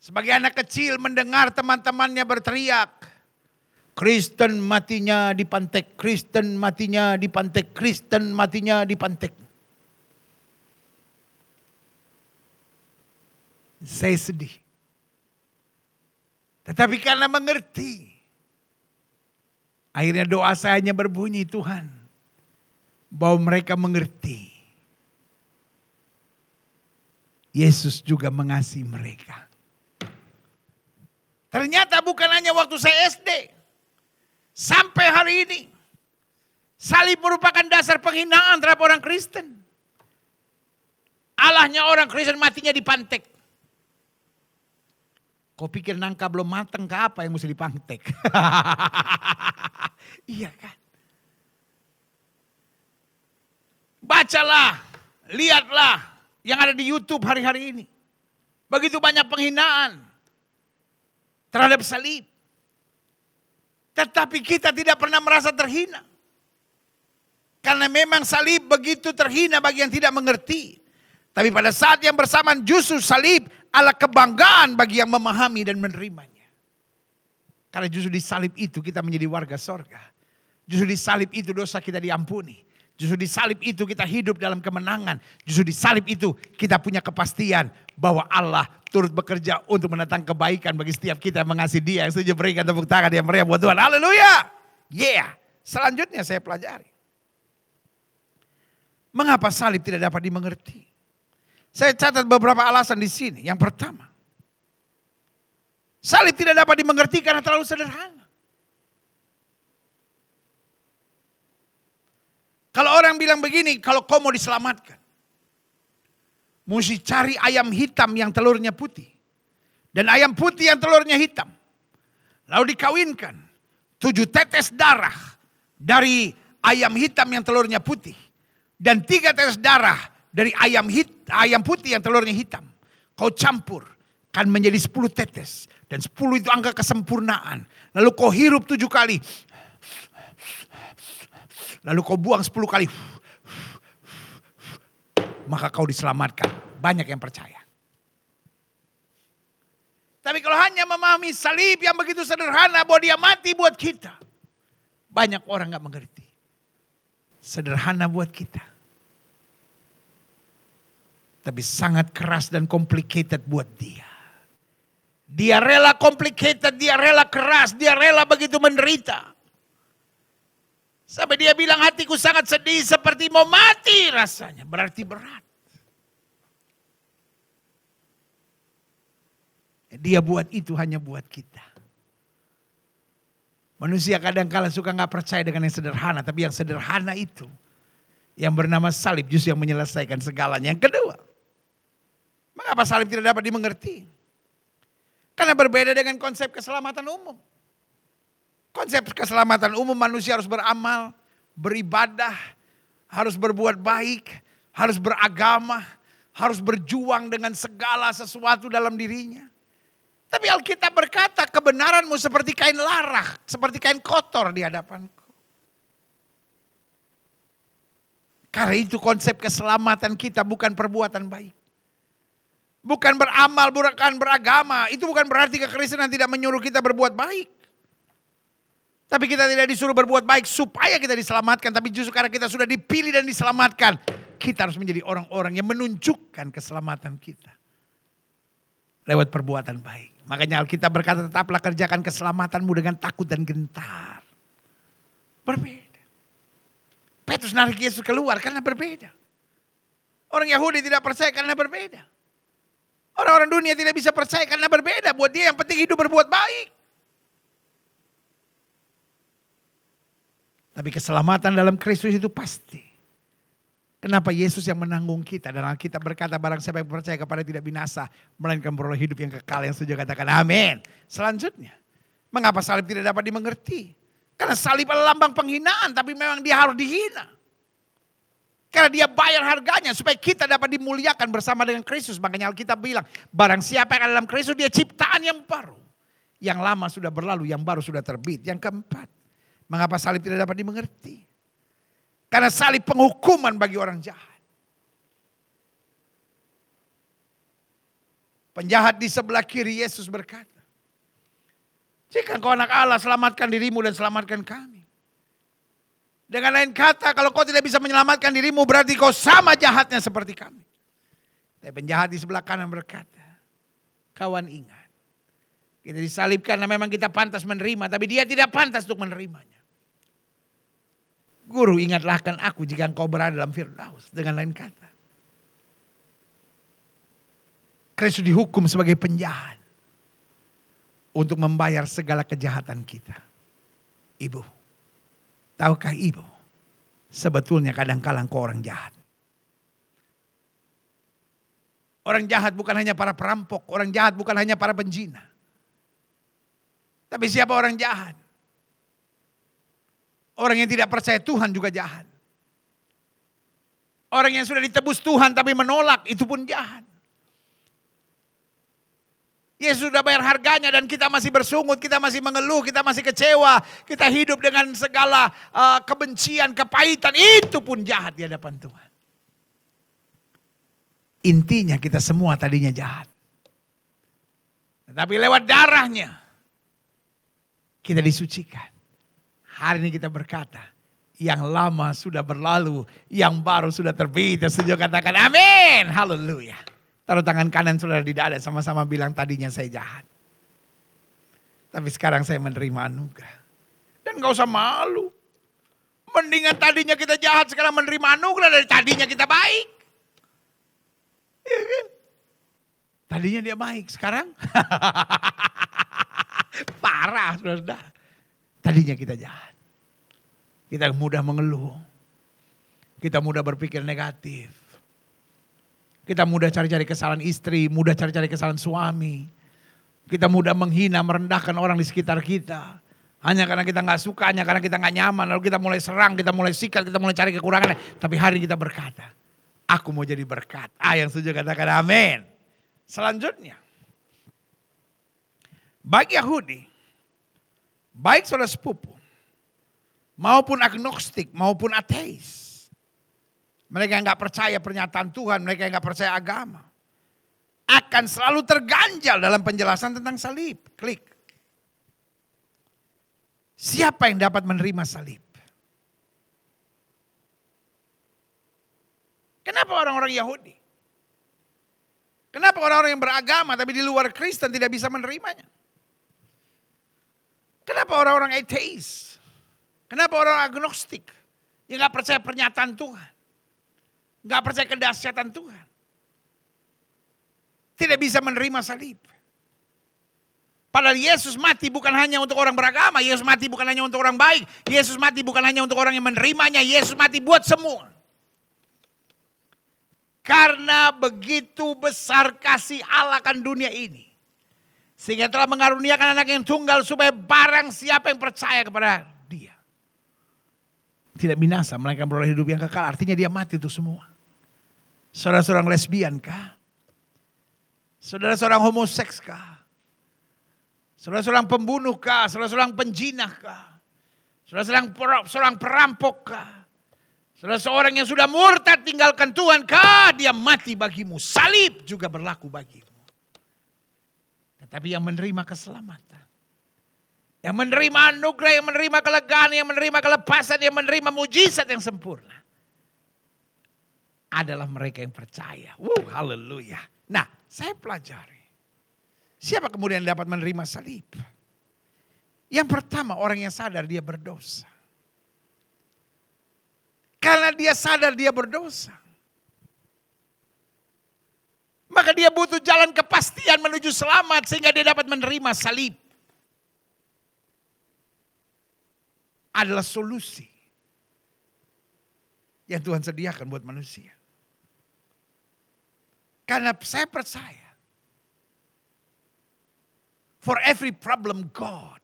Sebagai anak kecil mendengar teman-temannya berteriak. Kristen matinya dipantek, Kristen matinya dipantek, Kristen matinya dipantek. Saya sedih. Tetapi karena mengerti. Akhirnya doa saya hanya berbunyi Tuhan. Bahwa mereka mengerti. Yesus juga mengasihi mereka. Ternyata bukan hanya waktu saya SD. Sampai hari ini. Salib merupakan dasar penghinaan terhadap orang Kristen. Allahnya orang Kristen matinya dipantek. Kau pikir nangka belum mateng ke apa yang mesti dipantek? iya kan? Bacalah, lihatlah yang ada di YouTube hari-hari ini. Begitu banyak penghinaan terhadap salib. Tetapi kita tidak pernah merasa terhina. Karena memang salib begitu terhina bagi yang tidak mengerti. Tapi pada saat yang bersamaan justru salib adalah kebanggaan bagi yang memahami dan menerimanya. Karena justru di salib itu kita menjadi warga sorga. Justru di salib itu dosa kita diampuni. Justru di salib itu kita hidup dalam kemenangan. Justru di salib itu kita punya kepastian bahwa Allah turut bekerja untuk mendatang kebaikan bagi setiap kita yang mengasihi dia. Yang setuju berikan tepuk tangan yang meriah buat Tuhan. Haleluya. Yeah. Selanjutnya saya pelajari. Mengapa salib tidak dapat dimengerti? Saya catat beberapa alasan di sini. Yang pertama, salib tidak dapat dimengerti karena terlalu sederhana. Kalau orang bilang begini, kalau kau mau diselamatkan, mesti cari ayam hitam yang telurnya putih. Dan ayam putih yang telurnya hitam. Lalu dikawinkan. Tujuh tetes darah dari ayam hitam yang telurnya putih. Dan tiga tetes darah dari ayam hit, ayam putih yang telurnya hitam. Kau campur kan menjadi sepuluh tetes. Dan sepuluh itu angka kesempurnaan. Lalu kau hirup tujuh kali. Lalu kau buang sepuluh kali. Maka kau diselamatkan. Banyak yang percaya. Tapi kalau hanya memahami salib yang begitu sederhana bahwa dia mati buat kita. Banyak orang gak mengerti. Sederhana buat kita. Tapi sangat keras dan complicated buat dia. Dia rela complicated, dia rela keras, dia rela begitu menderita. Sampai dia bilang hatiku sangat sedih seperti mau mati rasanya. Berarti berat. Dia buat itu hanya buat kita. Manusia kadang kala suka nggak percaya dengan yang sederhana. Tapi yang sederhana itu. Yang bernama salib justru yang menyelesaikan segalanya. Yang kedua. Mengapa salib tidak dapat dimengerti? Karena berbeda dengan konsep keselamatan umum. Konsep keselamatan umum manusia harus beramal, beribadah, harus berbuat baik, harus beragama, harus berjuang dengan segala sesuatu dalam dirinya. Tapi Alkitab berkata kebenaranmu seperti kain larah, seperti kain kotor di hadapanku. Karena itu konsep keselamatan kita bukan perbuatan baik. Bukan beramal, bukan beragama. Itu bukan berarti kekristenan tidak menyuruh kita berbuat baik. Tapi kita tidak disuruh berbuat baik supaya kita diselamatkan. Tapi justru karena kita sudah dipilih dan diselamatkan. Kita harus menjadi orang-orang yang menunjukkan keselamatan kita. Lewat perbuatan baik. Makanya Alkitab berkata tetaplah kerjakan keselamatanmu dengan takut dan gentar. Berbeda. Petrus narik Yesus keluar karena berbeda. Orang Yahudi tidak percaya karena berbeda. Orang-orang dunia tidak bisa percaya karena berbeda. Buat dia yang penting hidup berbuat baik. Tapi keselamatan dalam Kristus itu pasti. Kenapa Yesus yang menanggung kita dan Alkitab berkata barang siapa yang percaya kepada tidak binasa melainkan beroleh hidup yang kekal yang setuju katakan amin. Selanjutnya, mengapa salib tidak dapat dimengerti? Karena salib adalah lambang penghinaan tapi memang dia harus dihina. Karena dia bayar harganya supaya kita dapat dimuliakan bersama dengan Kristus. Makanya Alkitab bilang, barang siapa yang ada dalam Kristus dia ciptaan yang baru. Yang lama sudah berlalu, yang baru sudah terbit. Yang keempat, Mengapa salib tidak dapat dimengerti? Karena salib penghukuman bagi orang jahat. Penjahat di sebelah kiri Yesus berkata, jika kau anak Allah selamatkan dirimu dan selamatkan kami. Dengan lain kata, kalau kau tidak bisa menyelamatkan dirimu berarti kau sama jahatnya seperti kami. Tapi penjahat di sebelah kanan berkata, kawan ingat. Kita disalibkan karena memang kita pantas menerima, tapi dia tidak pantas untuk menerimanya. Guru ingatlah kan aku jika engkau berada dalam Firdaus. Dengan lain kata. Kristus dihukum sebagai penjahat. untuk membayar segala kejahatan kita. Ibu, tahukah ibu, sebetulnya kadang-kadang kau orang jahat. Orang jahat bukan hanya para perampok, orang jahat bukan hanya para penjina. Tapi siapa orang jahat? Orang yang tidak percaya Tuhan juga jahat. Orang yang sudah ditebus Tuhan tapi menolak itu pun jahat. Yesus sudah bayar harganya dan kita masih bersungut, kita masih mengeluh, kita masih kecewa, kita hidup dengan segala uh, kebencian, kepahitan, itu pun jahat di hadapan Tuhan. Intinya kita semua tadinya jahat. Tetapi lewat darahnya kita disucikan. Hari ini kita berkata, yang lama sudah berlalu, yang baru sudah terbit. Setuju katakan amin. Haleluya. Taruh tangan kanan saudara di dada sama-sama bilang tadinya saya jahat. Tapi sekarang saya menerima anugerah. Dan gak usah malu. Mendingan tadinya kita jahat sekarang menerima anugerah dari tadinya kita baik. Ya kan? Tadinya dia baik, sekarang parah saudara. Tadinya kita jahat. Kita mudah mengeluh. Kita mudah berpikir negatif. Kita mudah cari-cari kesalahan istri, mudah cari-cari kesalahan suami. Kita mudah menghina, merendahkan orang di sekitar kita. Hanya karena kita nggak suka, hanya karena kita nggak nyaman. Lalu kita mulai serang, kita mulai sikat, kita mulai cari kekurangan. Tapi hari kita berkata, aku mau jadi berkat. Ah yang setuju katakan amin. Selanjutnya, baik Yahudi, baik saudara sepupu, maupun agnostik, maupun ateis. Mereka yang nggak percaya pernyataan Tuhan, mereka yang nggak percaya agama. Akan selalu terganjal dalam penjelasan tentang salib. Klik. Siapa yang dapat menerima salib? Kenapa orang-orang Yahudi? Kenapa orang-orang yang beragama tapi di luar Kristen tidak bisa menerimanya? Kenapa orang-orang ateis? Kenapa orang agnostik yang nggak percaya pernyataan Tuhan? Nggak percaya kedahsyatan Tuhan. Tidak bisa menerima salib. Padahal Yesus mati bukan hanya untuk orang beragama, Yesus mati bukan hanya untuk orang baik, Yesus mati bukan hanya untuk orang yang menerimanya, Yesus mati buat semua. Karena begitu besar kasih Allah kan dunia ini. Sehingga telah mengaruniakan anak yang tunggal supaya barang siapa yang percaya kepada dia. Tidak binasa, mereka beroleh hidup yang kekal. Artinya dia mati untuk semua. Saudara seorang lesbian kah? Saudara seorang homoseks kah? Saudara seorang pembunuh kah? Saudara seorang penjinah kah? Saudara seorang, seorang perampok kah? Saudara seorang yang sudah murtad tinggalkan Tuhan kah? Dia mati bagimu. Salib juga berlaku bagimu. Tetapi yang menerima keselamatan. Yang menerima anugerah, yang menerima kelegaan, yang menerima kelepasan, yang menerima mujizat yang sempurna adalah mereka yang percaya. Wow, haleluya. Nah, saya pelajari. Siapa kemudian dapat menerima salib? Yang pertama orang yang sadar dia berdosa. Karena dia sadar dia berdosa. Maka dia butuh jalan kepastian menuju selamat sehingga dia dapat menerima salib. Adalah solusi yang Tuhan sediakan buat manusia. Karena saya percaya. For every problem God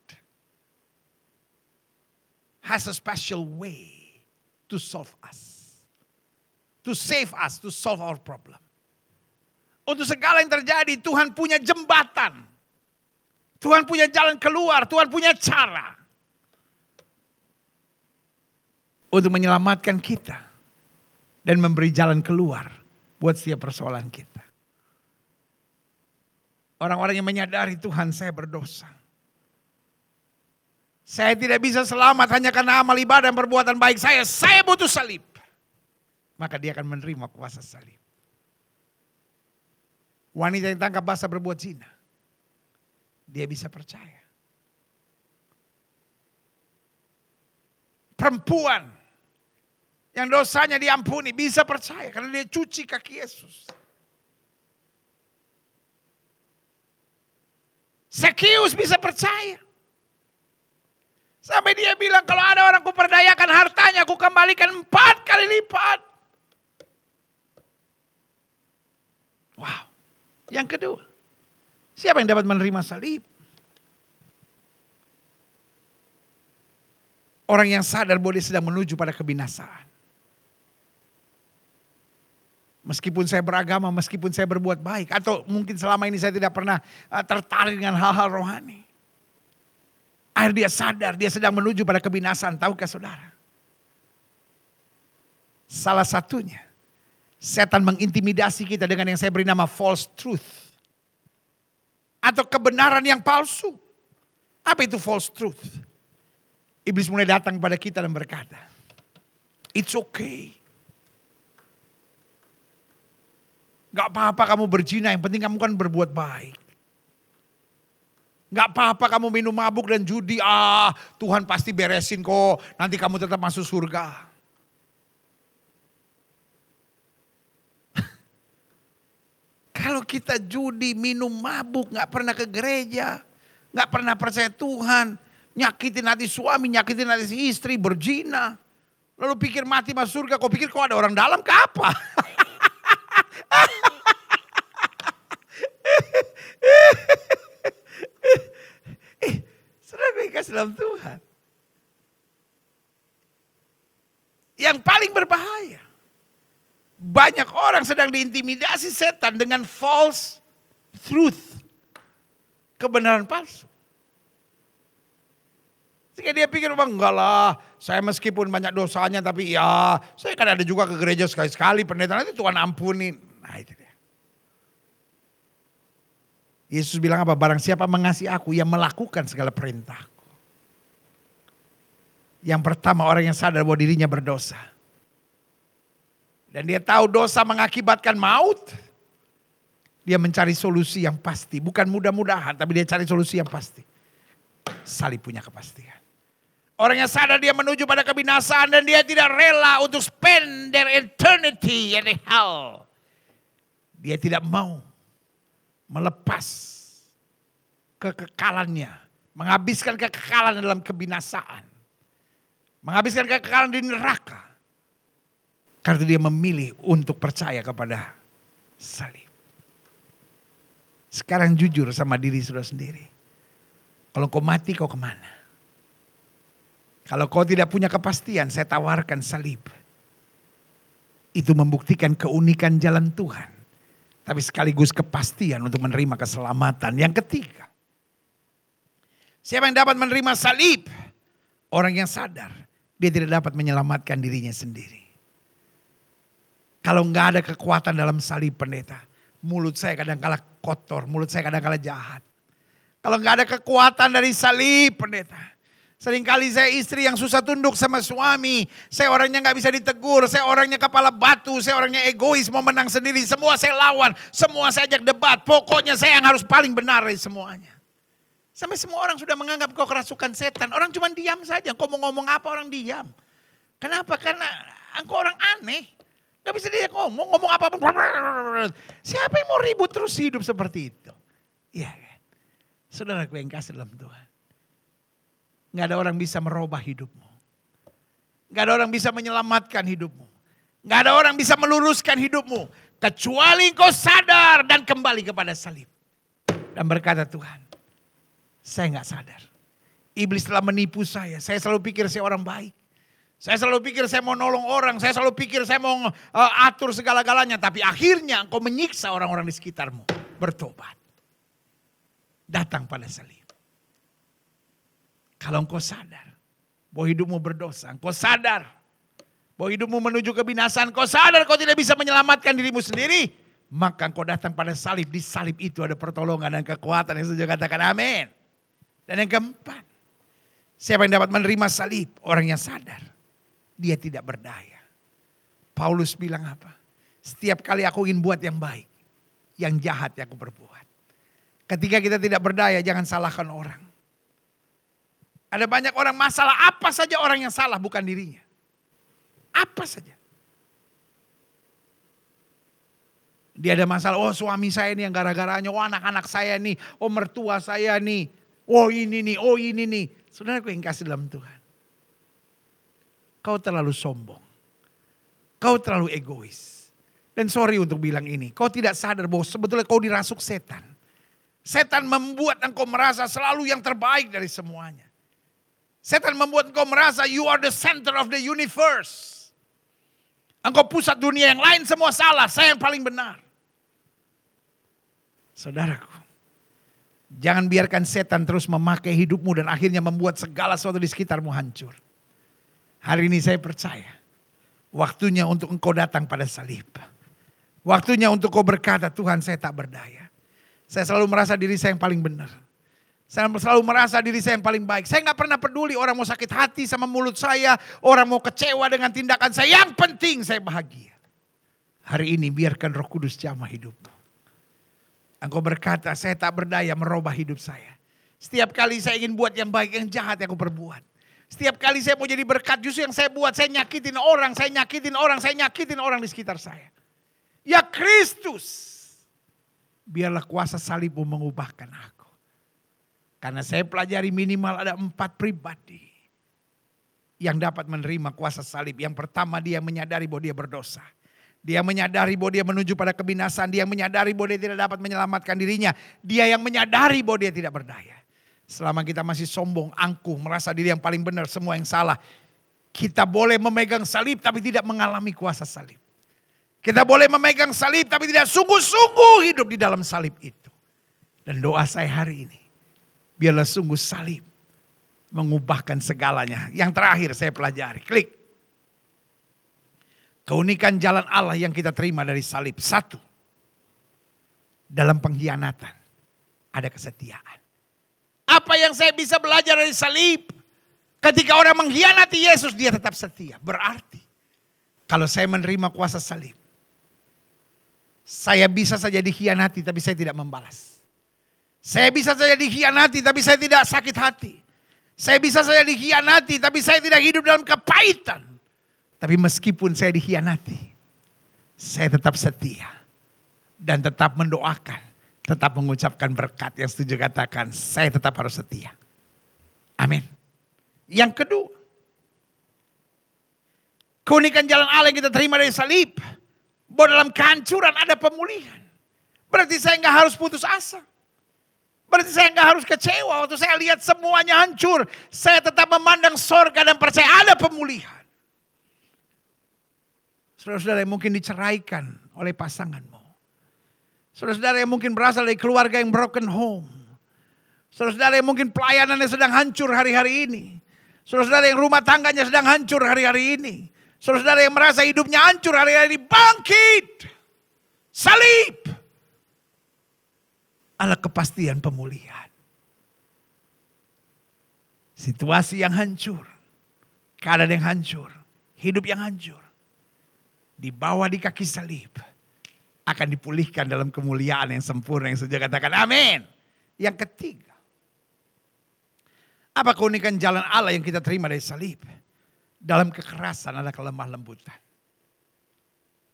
has a special way to solve us. To save us, to solve our problem. Untuk segala yang terjadi Tuhan punya jembatan. Tuhan punya jalan keluar, Tuhan punya cara. Untuk menyelamatkan kita. Dan memberi jalan keluar buat setiap persoalan kita. Orang-orang yang menyadari Tuhan saya berdosa. Saya tidak bisa selamat hanya karena amal ibadah dan perbuatan baik saya. Saya butuh salib. Maka dia akan menerima kuasa salib. Wanita yang tangkap basah berbuat zina. Dia bisa percaya. Perempuan yang dosanya diampuni bisa percaya karena dia cuci kaki Yesus. Sekius bisa percaya. Sampai dia bilang kalau ada orang kuperdayakan hartanya, aku kembalikan empat kali lipat. Wow. Yang kedua, siapa yang dapat menerima salib? Orang yang sadar bahwa dia sedang menuju pada kebinasaan. Meskipun saya beragama, meskipun saya berbuat baik. Atau mungkin selama ini saya tidak pernah uh, tertarik dengan hal-hal rohani. Akhirnya dia sadar, dia sedang menuju pada kebinasaan. Tahukah saudara? Salah satunya, setan mengintimidasi kita dengan yang saya beri nama false truth. Atau kebenaran yang palsu. Apa itu false truth? Iblis mulai datang kepada kita dan berkata, It's okay. Gak apa-apa kamu berzina, yang penting kamu kan berbuat baik. Gak apa-apa kamu minum mabuk dan judi, ah Tuhan pasti beresin kok, nanti kamu tetap masuk surga. Kalau kita judi, minum mabuk, gak pernah ke gereja, gak pernah percaya Tuhan, nyakitin hati suami, nyakitin hati istri, berzina. Lalu pikir mati masuk surga, kau pikir kok ada orang dalam ke apa? eh, saudara kasih dalam Tuhan. Yang paling berbahaya. Banyak orang sedang diintimidasi setan dengan false truth. Kebenaran palsu. Sehingga dia pikir, bang enggak lah, saya meskipun banyak dosanya tapi ya saya kan ada juga ke gereja sekali-sekali pendeta nanti Tuhan ampunin. Nah itu dia. Yesus bilang apa? Barang siapa mengasihi aku yang melakukan segala perintahku. Yang pertama orang yang sadar bahwa dirinya berdosa. Dan dia tahu dosa mengakibatkan maut. Dia mencari solusi yang pasti. Bukan mudah-mudahan tapi dia cari solusi yang pasti. Salib punya kepastian. Orang yang sadar dia menuju pada kebinasaan dan dia tidak rela untuk spend their eternity in hell. Dia tidak mau melepas kekekalannya, menghabiskan kekekalan dalam kebinasaan, menghabiskan kekekalan di neraka. Karena dia memilih untuk percaya kepada salib. Sekarang jujur sama diri sudah sendiri. Kalau kau mati kau ke mana? Kalau kau tidak punya kepastian, saya tawarkan salib. Itu membuktikan keunikan jalan Tuhan. Tapi sekaligus kepastian untuk menerima keselamatan. Yang ketiga, siapa yang dapat menerima salib? Orang yang sadar, dia tidak dapat menyelamatkan dirinya sendiri. Kalau nggak ada kekuatan dalam salib pendeta, mulut saya kadang kala kotor, mulut saya kadang kala jahat. Kalau nggak ada kekuatan dari salib pendeta, Seringkali saya istri yang susah tunduk sama suami. Saya orangnya nggak bisa ditegur. Saya orangnya kepala batu. Saya orangnya egois mau menang sendiri. Semua saya lawan. Semua saya ajak debat. Pokoknya saya yang harus paling benar dari semuanya. Sampai semua orang sudah menganggap kau kerasukan setan. Orang cuma diam saja. Kau mau ngomong apa orang diam. Kenapa? Karena engkau orang aneh. Gak bisa dia ngomong, ngomong apa pun. Siapa yang mau ribut terus hidup seperti itu? Iya kan? Saudara yang kasih dalam Tuhan. Nggak ada orang bisa merubah hidupmu. Nggak ada orang bisa menyelamatkan hidupmu. Nggak ada orang bisa meluruskan hidupmu. Kecuali engkau sadar dan kembali kepada salib. Dan berkata Tuhan, saya nggak sadar. Iblis telah menipu saya. Saya selalu pikir saya orang baik. Saya selalu pikir saya mau nolong orang. Saya selalu pikir saya mau uh, atur segala-galanya. Tapi akhirnya engkau menyiksa orang-orang di sekitarmu. Bertobat. Datang pada salib. Kalau engkau sadar bahwa hidupmu berdosa, engkau sadar bahwa hidupmu menuju kebinasaan, engkau sadar kau tidak bisa menyelamatkan dirimu sendiri, maka engkau datang pada salib. Di salib itu ada pertolongan dan kekuatan yang saja katakan amin. Dan yang keempat, siapa yang dapat menerima salib? Orang yang sadar. Dia tidak berdaya. Paulus bilang apa? Setiap kali aku ingin buat yang baik, yang jahat yang aku berbuat. Ketika kita tidak berdaya, jangan salahkan orang. Ada banyak orang masalah apa saja orang yang salah bukan dirinya. Apa saja. Dia ada masalah, oh suami saya nih yang gara-garanya, oh anak-anak saya nih, oh mertua saya nih, oh ini nih, oh ini nih. Saudara yang kasih dalam Tuhan. Kau terlalu sombong. Kau terlalu egois. Dan sorry untuk bilang ini, kau tidak sadar bahwa sebetulnya kau dirasuk setan. Setan membuat engkau merasa selalu yang terbaik dari semuanya. Setan membuat engkau merasa you are the center of the universe. Engkau pusat dunia yang lain semua salah, saya yang paling benar. Saudaraku, jangan biarkan setan terus memakai hidupmu dan akhirnya membuat segala sesuatu di sekitarmu hancur. Hari ini saya percaya, waktunya untuk engkau datang pada salib. Waktunya untuk kau berkata, Tuhan saya tak berdaya. Saya selalu merasa diri saya yang paling benar. Saya selalu merasa diri saya yang paling baik. Saya nggak pernah peduli orang mau sakit hati sama mulut saya, orang mau kecewa dengan tindakan saya. Yang penting saya bahagia. Hari ini biarkan roh kudus jamah hidupmu. Engkau berkata, saya tak berdaya merubah hidup saya. Setiap kali saya ingin buat yang baik, yang jahat yang aku perbuat. Setiap kali saya mau jadi berkat, justru yang saya buat, saya nyakitin orang, saya nyakitin orang, saya nyakitin orang di sekitar saya. Ya Kristus, biarlah kuasa salibmu mengubahkan aku. Karena saya pelajari minimal ada empat pribadi yang dapat menerima kuasa salib. Yang pertama dia menyadari bahwa dia berdosa. Dia menyadari bahwa dia menuju pada kebinasan. Dia menyadari bahwa dia tidak dapat menyelamatkan dirinya. Dia yang menyadari bahwa dia tidak berdaya. Selama kita masih sombong, angkuh, merasa diri yang paling benar, semua yang salah. Kita boleh memegang salib tapi tidak mengalami kuasa salib. Kita boleh memegang salib tapi tidak sungguh-sungguh hidup di dalam salib itu. Dan doa saya hari ini, biarlah sungguh salib mengubahkan segalanya. Yang terakhir saya pelajari, klik. Keunikan jalan Allah yang kita terima dari salib. Satu, dalam pengkhianatan ada kesetiaan. Apa yang saya bisa belajar dari salib? Ketika orang mengkhianati Yesus, dia tetap setia. Berarti, kalau saya menerima kuasa salib, saya bisa saja dikhianati tapi saya tidak membalas. Saya bisa saja dikhianati tapi saya tidak sakit hati. Saya bisa saja dikhianati tapi saya tidak hidup dalam kepahitan. Tapi meskipun saya dikhianati, saya tetap setia. Dan tetap mendoakan, tetap mengucapkan berkat yang setuju katakan, saya tetap harus setia. Amin. Yang kedua, keunikan jalan Allah yang kita terima dari salib, bahwa dalam kehancuran ada pemulihan. Berarti saya nggak harus putus asa. Berarti saya nggak harus kecewa waktu saya lihat semuanya hancur. Saya tetap memandang sorga dan percaya ada pemulihan. Saudara-saudara yang mungkin diceraikan oleh pasanganmu. Saudara-saudara yang mungkin berasal dari keluarga yang broken home. Saudara-saudara yang mungkin pelayanannya sedang hancur hari-hari ini. Saudara-saudara yang rumah tangganya sedang hancur hari-hari ini. Saudara-saudara yang merasa hidupnya hancur hari-hari ini. Bangkit. Salib. Ala kepastian pemulihan. Situasi yang hancur. Keadaan yang hancur. Hidup yang hancur dibawa di kaki salib akan dipulihkan dalam kemuliaan yang sempurna yang saja katakan amin. Yang ketiga, apa keunikan jalan Allah yang kita terima dari salib? Dalam kekerasan ada kelemah lembutan.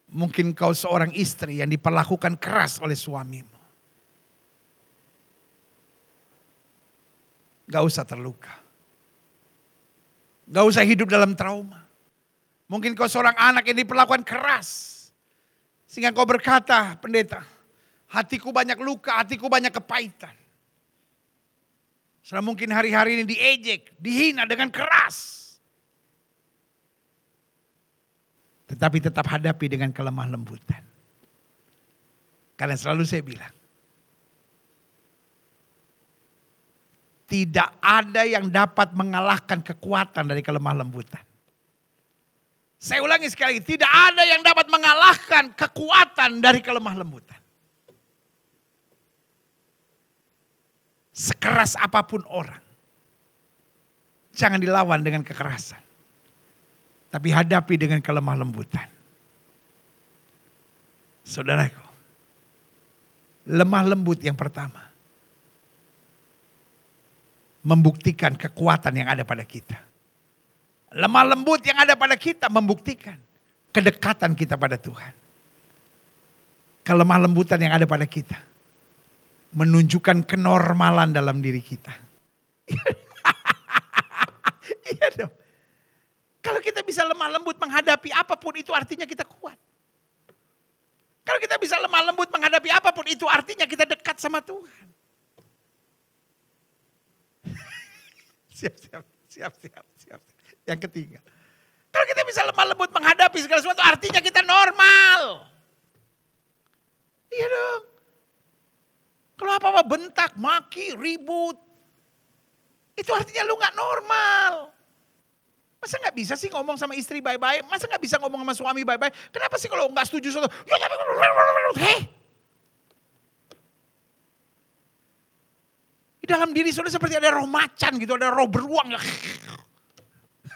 Mungkin kau seorang istri yang diperlakukan keras oleh suamimu. Gak usah terluka. Gak usah hidup dalam trauma. Mungkin kau seorang anak yang diperlakukan keras. Sehingga kau berkata, pendeta, hatiku banyak luka, hatiku banyak kepahitan. Setelah mungkin hari-hari ini diejek, dihina dengan keras. Tetapi tetap hadapi dengan kelemah lembutan. Karena selalu saya bilang, tidak ada yang dapat mengalahkan kekuatan dari kelemah lembutan. Saya ulangi sekali lagi, tidak ada yang dapat mengalahkan kekuatan dari kelemah lembutan. Sekeras apa pun orang, jangan dilawan dengan kekerasan. Tapi hadapi dengan kelemah lembutan. Saudaraku, lemah lembut yang pertama. Membuktikan kekuatan yang ada pada kita. Lemah lembut yang ada pada kita membuktikan kedekatan kita pada Tuhan. kelemah lembutan yang ada pada kita. Menunjukkan kenormalan dalam diri kita. iya dong. Kalau kita bisa lemah lembut menghadapi apa pun itu artinya kita kuat. Kalau kita bisa lemah lembut menghadapi apa pun itu artinya kita dekat sama Tuhan. siap, siap, siap, siap, siap. Yang ketiga. Kalau kita bisa lemah lembut menghadapi segala sesuatu artinya kita normal. Iya dong. Kalau apa-apa bentak, maki, ribut. Itu artinya lu gak normal. Masa nggak bisa sih ngomong sama istri baik-baik? Masa nggak bisa ngomong sama suami baik-baik? Kenapa sih kalau nggak setuju sesuatu? Ya heh. Di dalam diri saudara seperti ada roh macan gitu, ada roh beruang.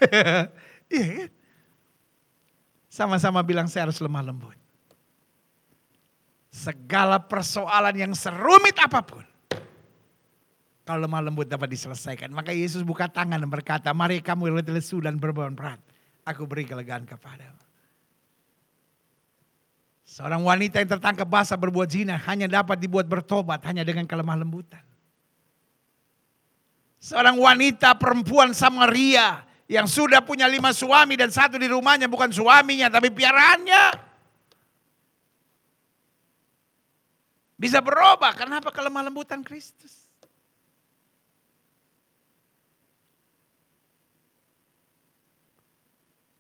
Iya kan? Sama-sama bilang saya harus lemah lembut. Segala persoalan yang serumit apa pun. Kalau lemah lembut dapat diselesaikan. Maka Yesus buka tangan dan berkata, mari kamu lesu dan berbeban berat. Aku beri kelegaan kepadamu. Seorang wanita yang tertangkap basah berbuat zina hanya dapat dibuat bertobat hanya dengan kelemah lembutan. Seorang wanita perempuan Samaria yang sudah punya lima suami dan satu di rumahnya bukan suaminya tapi piaraannya. Bisa berubah, kenapa kelemah lembutan Kristus?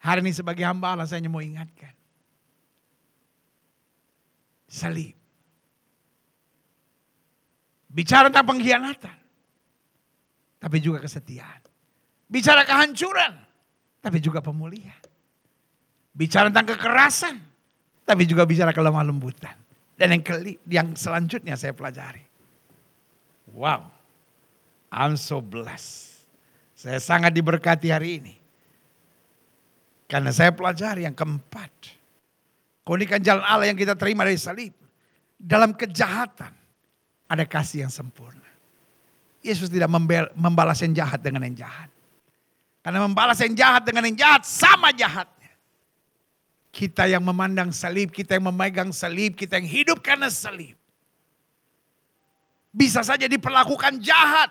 Hari ini sebagai hamba Allah saya hanya mau ingatkan. Salib. Bicara tentang pengkhianatan. Tapi juga kesetiaan. Bicara kehancuran. Tapi juga pemulihan. Bicara tentang kekerasan. Tapi juga bicara kelemah lembutan. Dan yang, keli, yang selanjutnya saya pelajari. Wow. I'm so blessed. Saya sangat diberkati hari ini. Karena saya pelajari yang keempat. Keunikan jalan Allah yang kita terima dari salib. Dalam kejahatan ada kasih yang sempurna. Yesus tidak membalas yang jahat dengan yang jahat. Karena membalas yang jahat dengan yang jahat sama jahatnya. Kita yang memandang salib, kita yang memegang salib, kita yang hidup karena salib. Bisa saja diperlakukan jahat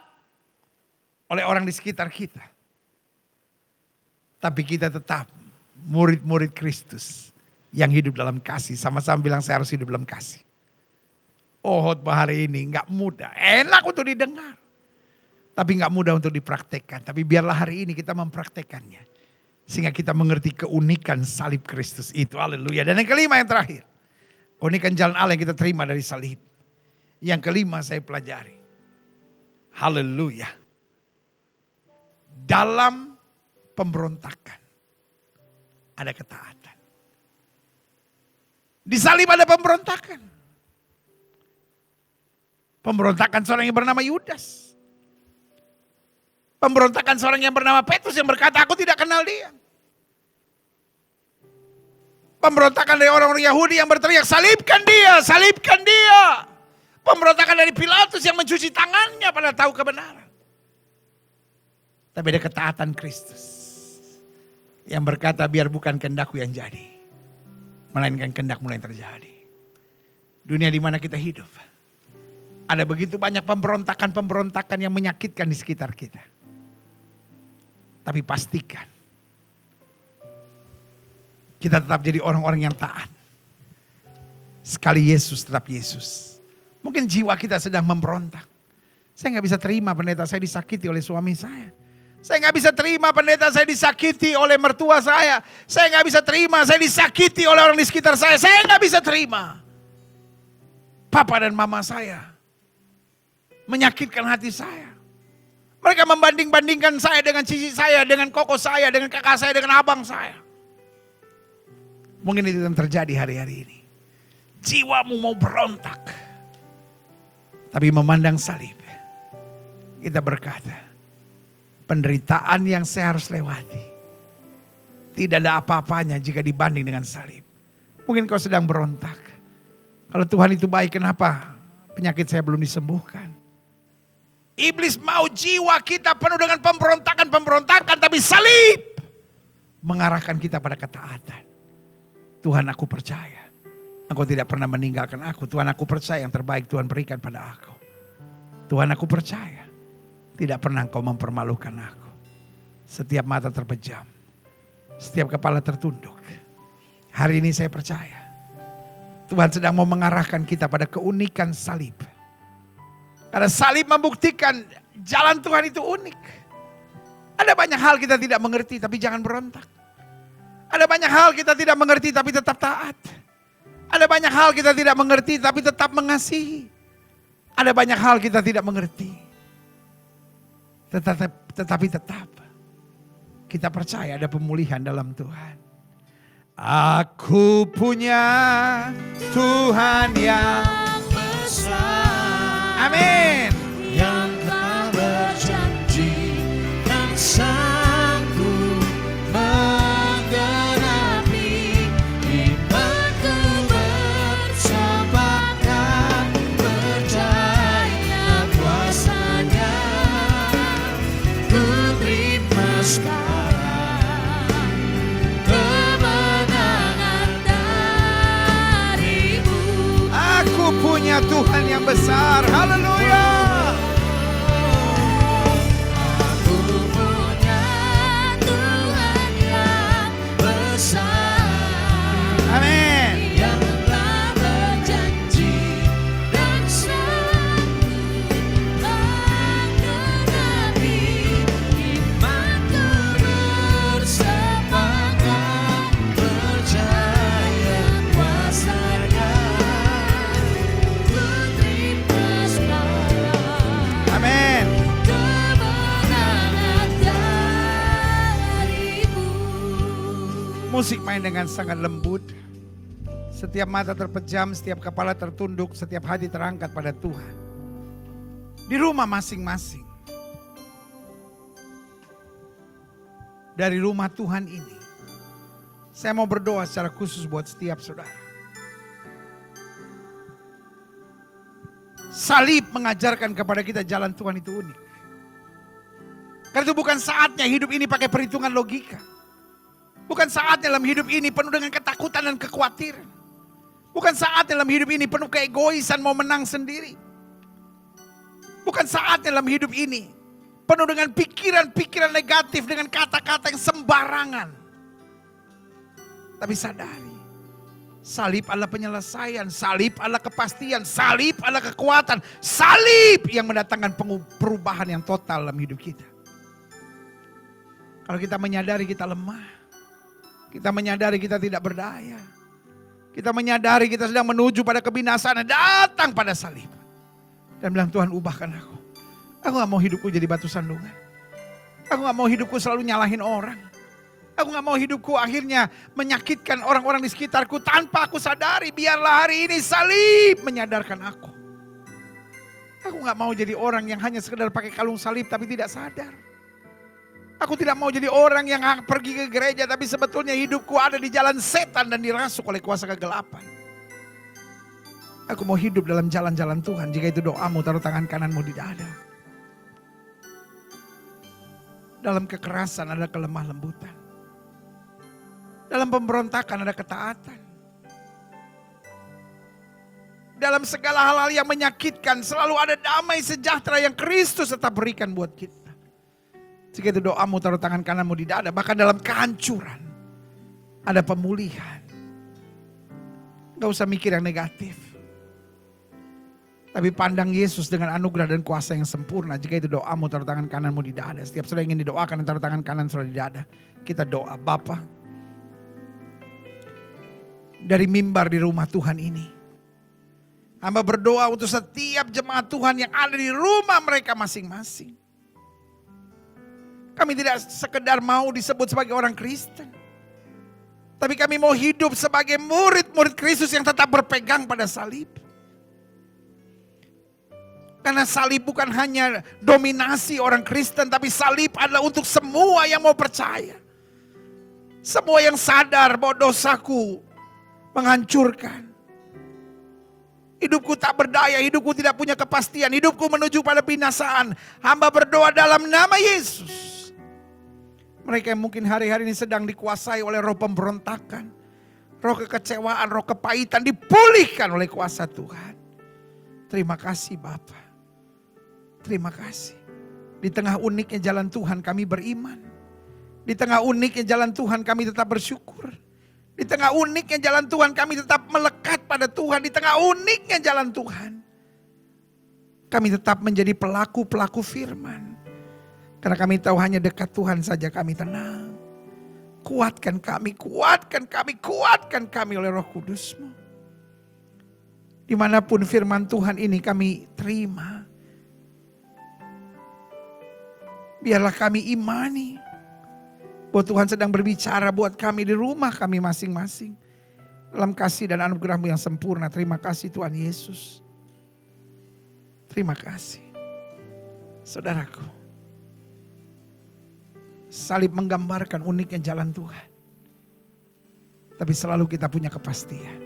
oleh orang di sekitar kita. Tapi kita tetap murid-murid Kristus yang hidup dalam kasih. Sama-sama bilang saya harus hidup dalam kasih. Oh khotbah hari ini nggak mudah. Enak untuk didengar. Tapi nggak mudah untuk dipraktekkan. Tapi biarlah hari ini kita mempraktekannya. Sehingga kita mengerti keunikan salib Kristus itu. Haleluya. Dan yang kelima yang terakhir. Keunikan jalan Allah yang kita terima dari salib. Yang kelima saya pelajari. Haleluya. Dalam pemberontakan ada ketaatan. Di salib ada pemberontakan. Pemberontakan seorang yang bernama Yudas. Pemberontakan seorang yang bernama Petrus yang berkata, aku tidak kenal dia. Pemberontakan dari orang-orang Yahudi yang berteriak, salibkan dia, salibkan dia. Pemberontakan dari Pilatus yang mencuci tangannya pada tahu kebenaran. Tapi ada ketaatan Kristus yang berkata biar bukan kehendakku yang jadi. Melainkan kehendakmu yang terjadi. Dunia di mana kita hidup. Ada begitu banyak pemberontakan-pemberontakan yang menyakitkan di sekitar kita. Tapi pastikan. Kita tetap jadi orang-orang yang taat. Sekali Yesus tetap Yesus. Mungkin jiwa kita sedang memberontak. Saya nggak bisa terima pendeta saya disakiti oleh suami saya. Saya nggak bisa terima pendeta saya disakiti oleh mertua saya. Saya nggak bisa terima saya disakiti oleh orang di sekitar saya. Saya nggak bisa terima. Papa dan mama saya menyakitkan hati saya. Mereka membanding-bandingkan saya dengan cici saya, dengan koko saya, dengan kakak saya, dengan abang saya. Mungkin itu yang terjadi hari-hari ini. Jiwamu mau berontak. Tapi memandang salib. Kita berkata, penderitaan yang saya harus lewati. Tidak ada apa-apanya jika dibanding dengan salib. Mungkin kau sedang berontak. Kalau Tuhan itu baik, kenapa penyakit saya belum disembuhkan? Iblis mau jiwa kita penuh dengan pemberontakan-pemberontakan, tapi salib mengarahkan kita pada ketaatan. Tuhan aku percaya, Engkau tidak pernah meninggalkan aku. Tuhan aku percaya yang terbaik Tuhan berikan pada aku. Tuhan aku percaya. Tidak pernah engkau mempermalukan aku. Setiap mata terpejam. Setiap kepala tertunduk. Hari ini saya percaya. Tuhan sedang mau mengarahkan kita pada keunikan salib. Karena salib membuktikan jalan Tuhan itu unik. Ada banyak hal kita tidak mengerti tapi jangan berontak. Ada banyak hal kita tidak mengerti tapi tetap taat. Ada banyak hal kita tidak mengerti tapi tetap mengasihi. Ada banyak hal kita tidak mengerti. Tetapi, tetapi tetap kita percaya ada pemulihan dalam Tuhan. Aku punya Tuhan yang besar Amin. Sangat lembut. Setiap mata terpejam, setiap kepala tertunduk, setiap hati terangkat pada Tuhan. Di rumah masing-masing. Dari rumah Tuhan ini. Saya mau berdoa secara khusus buat setiap saudara. Salib mengajarkan kepada kita jalan Tuhan itu unik. Karena itu bukan saatnya hidup ini pakai perhitungan logika. Bukan saat dalam hidup ini penuh dengan ketakutan dan kekhawatiran. Bukan saat dalam hidup ini penuh keegoisan mau menang sendiri. Bukan saat dalam hidup ini penuh dengan pikiran-pikiran negatif dengan kata-kata yang sembarangan. Tapi sadari, salib adalah penyelesaian, salib adalah kepastian, salib adalah kekuatan, salib yang mendatangkan perubahan yang total dalam hidup kita. Kalau kita menyadari kita lemah, kita menyadari kita tidak berdaya. Kita menyadari kita sedang menuju pada kebinasaan datang pada salib. Dan bilang Tuhan ubahkan aku. Aku gak mau hidupku jadi batu sandungan. Aku gak mau hidupku selalu nyalahin orang. Aku gak mau hidupku akhirnya menyakitkan orang-orang di sekitarku tanpa aku sadari. Biarlah hari ini salib menyadarkan aku. Aku gak mau jadi orang yang hanya sekedar pakai kalung salib tapi tidak sadar. Aku tidak mau jadi orang yang pergi ke gereja tapi sebetulnya hidupku ada di jalan setan dan dirasuk oleh kuasa kegelapan. Aku mau hidup dalam jalan-jalan Tuhan. Jika itu doamu, taruh tangan kananmu di dada. Dalam kekerasan ada kelemah lembutan. Dalam pemberontakan ada ketaatan. Dalam segala hal-hal yang menyakitkan selalu ada damai sejahtera yang Kristus tetap berikan buat kita. Jika itu doamu taruh tangan kananmu di dada. Bahkan dalam kehancuran ada pemulihan. Gak usah mikir yang negatif. Tapi pandang Yesus dengan anugerah dan kuasa yang sempurna. Jika itu doamu taruh tangan kananmu di dada. Setiap saudara ingin didoakan taruh tangan kanan saudara di dada. Kita doa Bapa. Dari mimbar di rumah Tuhan ini. Hamba berdoa untuk setiap jemaat Tuhan yang ada di rumah mereka masing-masing. Kami tidak sekedar mau disebut sebagai orang Kristen. Tapi kami mau hidup sebagai murid-murid Kristus yang tetap berpegang pada salib. Karena salib bukan hanya dominasi orang Kristen, tapi salib adalah untuk semua yang mau percaya. Semua yang sadar bahwa dosaku menghancurkan. Hidupku tak berdaya, hidupku tidak punya kepastian, hidupku menuju pada binasaan. Hamba berdoa dalam nama Yesus. Mereka yang mungkin hari-hari ini sedang dikuasai oleh roh pemberontakan. roh kekecewaan, roh kepahitan dipulihkan oleh kuasa Tuhan. Terima kasih Bapak. Terima kasih. Di tengah uniknya jalan Tuhan kami beriman. Di tengah uniknya jalan Tuhan kami tetap bersyukur. Di tengah uniknya jalan Tuhan kami tetap melekat pada Tuhan. Di tengah uniknya jalan Tuhan. Kami tetap menjadi pelaku-pelaku firman. Karena kami tahu hanya dekat Tuhan saja kami tenang. Kuatkan kami, kuatkan kami, kuatkan kami oleh roh kudusmu. Di mana pun firman Tuhan ini kami terima. Biarlah kami imani bahwa Tuhan sedang berbicara buat kami di rumah kami masing-masing. Dalam kasih dan anugerahmu yang sempurna. Terima kasih Tuhan Yesus. Terima kasih. Saudaraku. Salib menggambarkan uniknya jalan Tuhan. Tapi selalu kita punya kepastian.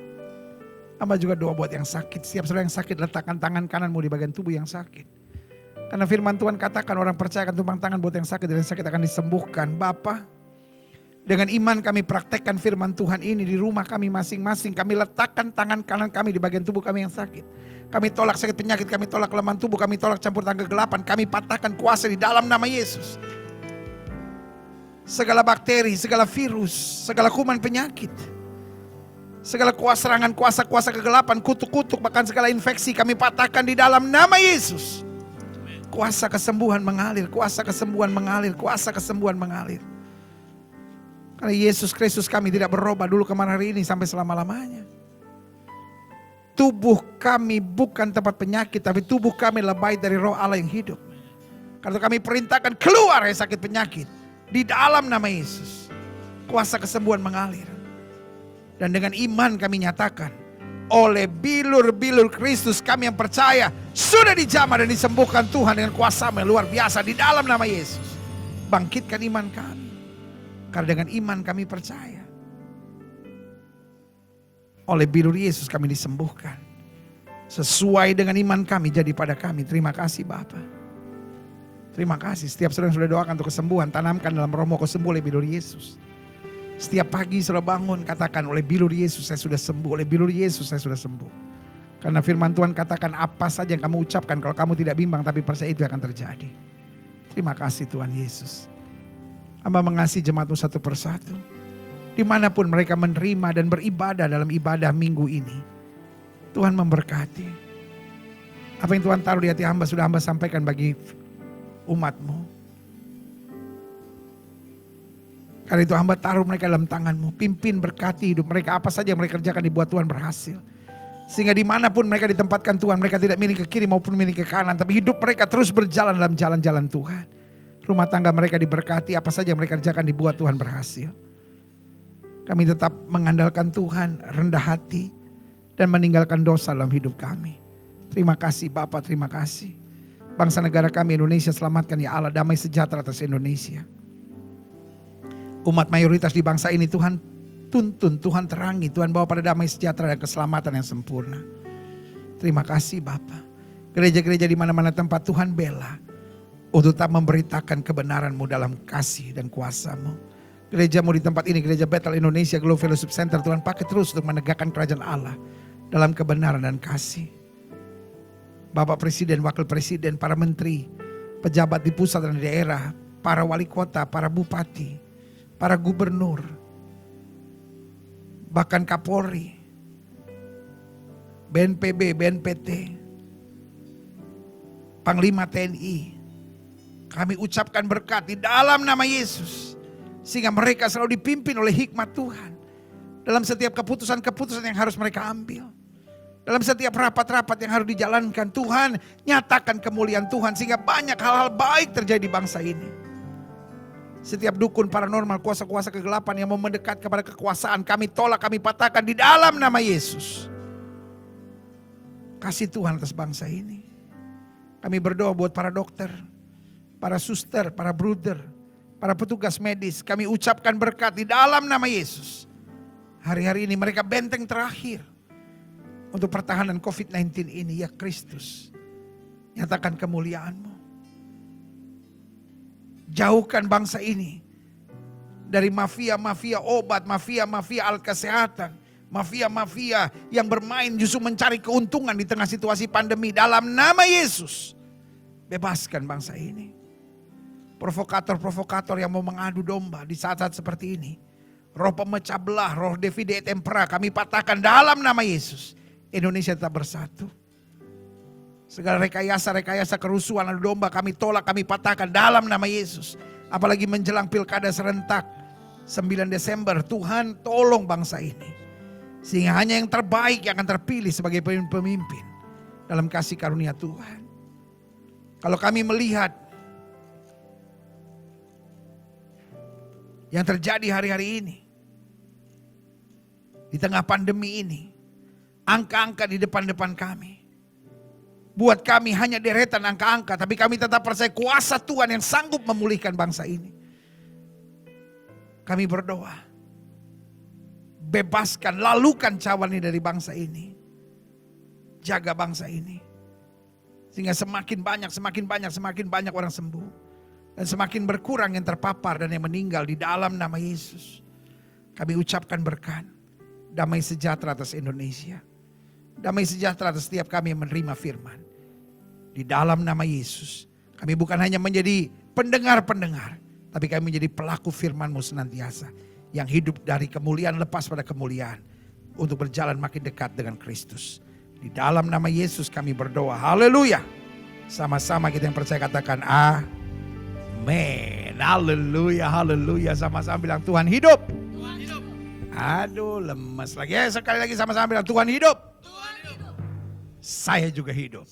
Hamba juga doa buat yang sakit. Setiap saudara yang sakit letakkan tangan kananmu di bagian tubuh yang sakit. Karena firman Tuhan katakan orang percaya akan tumpang tangan buat yang sakit dan yang sakit akan disembuhkan. Bapak, dengan iman kami praktekkan firman Tuhan ini di rumah kami masing-masing. Kami letakkan tangan kanan kami di bagian tubuh kami yang sakit. Kami tolak sakit penyakit, kami tolak kelemahan tubuh, kami tolak campur tangan kegelapan. Kami patahkan kuasa di dalam nama Yesus. Segala bakteri, segala virus, segala kuman penyakit. Segala kuasa serangan, kuasa-kuasa kegelapan, kutuk-kutuk, bahkan segala infeksi kami patahkan di dalam nama Yesus. Kuasa kesembuhan mengalir, kuasa kesembuhan mengalir, kuasa kesembuhan mengalir. Karena Yesus Kristus kami tidak berubah dulu ke mana hari ini sampai selama-lamanya. Tubuh kami bukan tempat penyakit, tapi tubuh kami lebay dari roh Allah yang hidup. Karena kami perintahkan keluar ya sakit penyakit. Di dalam nama Yesus. Kuasa kesembuhan mengalir. Dan dengan iman kami nyatakan. Oleh bilur-bilur Kristus kami yang percaya. Sudah dijamah dan disembuhkan Tuhan dengan kuasa yang luar biasa. Di dalam nama Yesus. Bangkitkan iman kami. Karena dengan iman kami percaya. Oleh bilur Yesus kami disembuhkan. Sesuai dengan iman kami jadi pada kami. Terima kasih Bapak. Terima kasih. Setiap saudara yang sudah doakan untuk kesembuhan. Tanamkan dalam rohmu kau sembuh oleh bilur Yesus. Setiap pagi saudara bangun katakan oleh bilur Yesus saya sudah sembuh. Oleh bilur Yesus saya sudah sembuh. Karena firman Tuhan katakan apa saja yang kamu ucapkan. Kalau kamu tidak bimbang tapi percaya itu akan terjadi. Terima kasih Tuhan Yesus. Hamba mengasihi jemaatmu satu persatu. Di mana pun mereka menerima dan beribadah dalam ibadah minggu ini. Tuhan memberkati. Apa yang Tuhan taruh di hati hamba sudah hamba sampaikan bagi umatmu. Karena itu hamba taruh mereka dalam tanganmu. Pimpin berkati hidup mereka. Apa saja yang mereka kerjakan dibuat Tuhan berhasil. Sehingga di mana pun mereka ditempatkan Tuhan. Mereka tidak milih ke kiri maupun milih ke kanan. Tapi hidup mereka terus berjalan dalam jalan-jalan Tuhan. Rumah tangga mereka diberkati. Apa saja yang mereka kerjakan dibuat Tuhan berhasil. Kami tetap mengandalkan Tuhan. Rendah hati. Dan meninggalkan dosa dalam hidup kami. Terima kasih Bapak, terima kasih. Bangsa negara kami Indonesia selamatkan ya Allah. Damai sejahtera atas Indonesia umat mayoritas di bangsa ini Tuhan tuntun, Tuhan terangi, Tuhan bawa pada damai sejahtera dan keselamatan yang sempurna. Terima kasih Bapak. Gereja-gereja di mana-mana tempat Tuhan bela untuk tetap memberitakan kebenaranmu dalam kasih dan kuasamu. Gerejamu di tempat ini, Gereja Bethel Indonesia Global Fellowship Center, Tuhan pakai terus untuk menegakkan kerajaan Allah dalam kebenaran dan kasih. Bapak Presiden, Wakil Presiden, para menteri, pejabat di pusat dan di daerah, para wali kota, para bupati, para gubernur, bahkan Kapolri, BNPB, BNPT, Panglima TNI. Kami ucapkan berkat di dalam nama Yesus. Sehingga mereka selalu dipimpin oleh hikmat Tuhan. Dalam setiap keputusan-keputusan yang harus mereka ambil. Dalam setiap rapat-rapat yang harus dijalankan. Tuhan nyatakan kemuliaan Tuhan. Sehingga banyak hal-hal baik terjadi di bangsa ini. Setiap dukun paranormal, kuasa-kuasa kegelapan yang mau mendekat kepada kekuasaan, kami tolak, kami patahkan di dalam nama Yesus. Kasih Tuhan atas bangsa ini. Kami berdoa buat para dokter, para suster, para bruder, para petugas medis. Kami ucapkan berkat di dalam nama Yesus. Hari-hari ini mereka benteng terakhir untuk pertahanan COVID-19 ini ya Kristus. Nyatakan kemuliaanmu. Jauhkan bangsa ini dari mafia-mafia obat, mafia-mafia alat kesehatan mafia-mafia yang bermain justru mencari keuntungan di tengah situasi pandemi dalam nama Yesus. Bebaskan bangsa ini. Provokator-provokator yang mau mengadu domba di saat-saat seperti ini. Roh pemecah belah, roh divide et impera kami patahkan dalam nama Yesus. Indonesia tetap bersatu. Segala rekayasa-rekayasa kerusuhan adu domba kami tolak, kami patahkan dalam nama Yesus. Apalagi menjelang pilkada serentak 9 Desember. Tuhan tolong bangsa ini. Sehingga hanya yang terbaik yang akan terpilih sebagai pemimpin dalam kasih karunia Tuhan. Kalau kami melihat yang terjadi hari-hari ini. Di tengah pandemi ini. Angka-angka di depan-depan kami. Buat kami hanya deretan angka-angka. Tapi kami tetap percaya kuasa Tuhan yang sanggup memulihkan bangsa ini. Kami berdoa. Bebaskan, lalukan cawan ini dari bangsa ini. Jaga bangsa ini. Sehingga semakin banyak, semakin banyak, semakin banyak orang sembuh. Dan semakin berkurang yang terpapar dan yang meninggal di dalam nama Yesus. Kami ucapkan berkat. Damai sejahtera atas Indonesia. Damai sejahtera atas setiap kami yang menerima firman. Di dalam nama Yesus. Kami bukan hanya menjadi pendengar-pendengar. Tapi kami menjadi pelaku firmanmu senantiasa. Yang hidup dari kemuliaan lepas pada kemuliaan. Untuk berjalan makin dekat dengan Kristus. Di dalam nama Yesus kami berdoa. Haleluya. Sama-sama kita yang percaya katakan amin. Haleluya, haleluya. Sama-sama bilang Tuhan hidup. Aduh lemes lagi. Eh, sekali lagi sama-sama bilang Tuhan hidup. Saya juga hidup.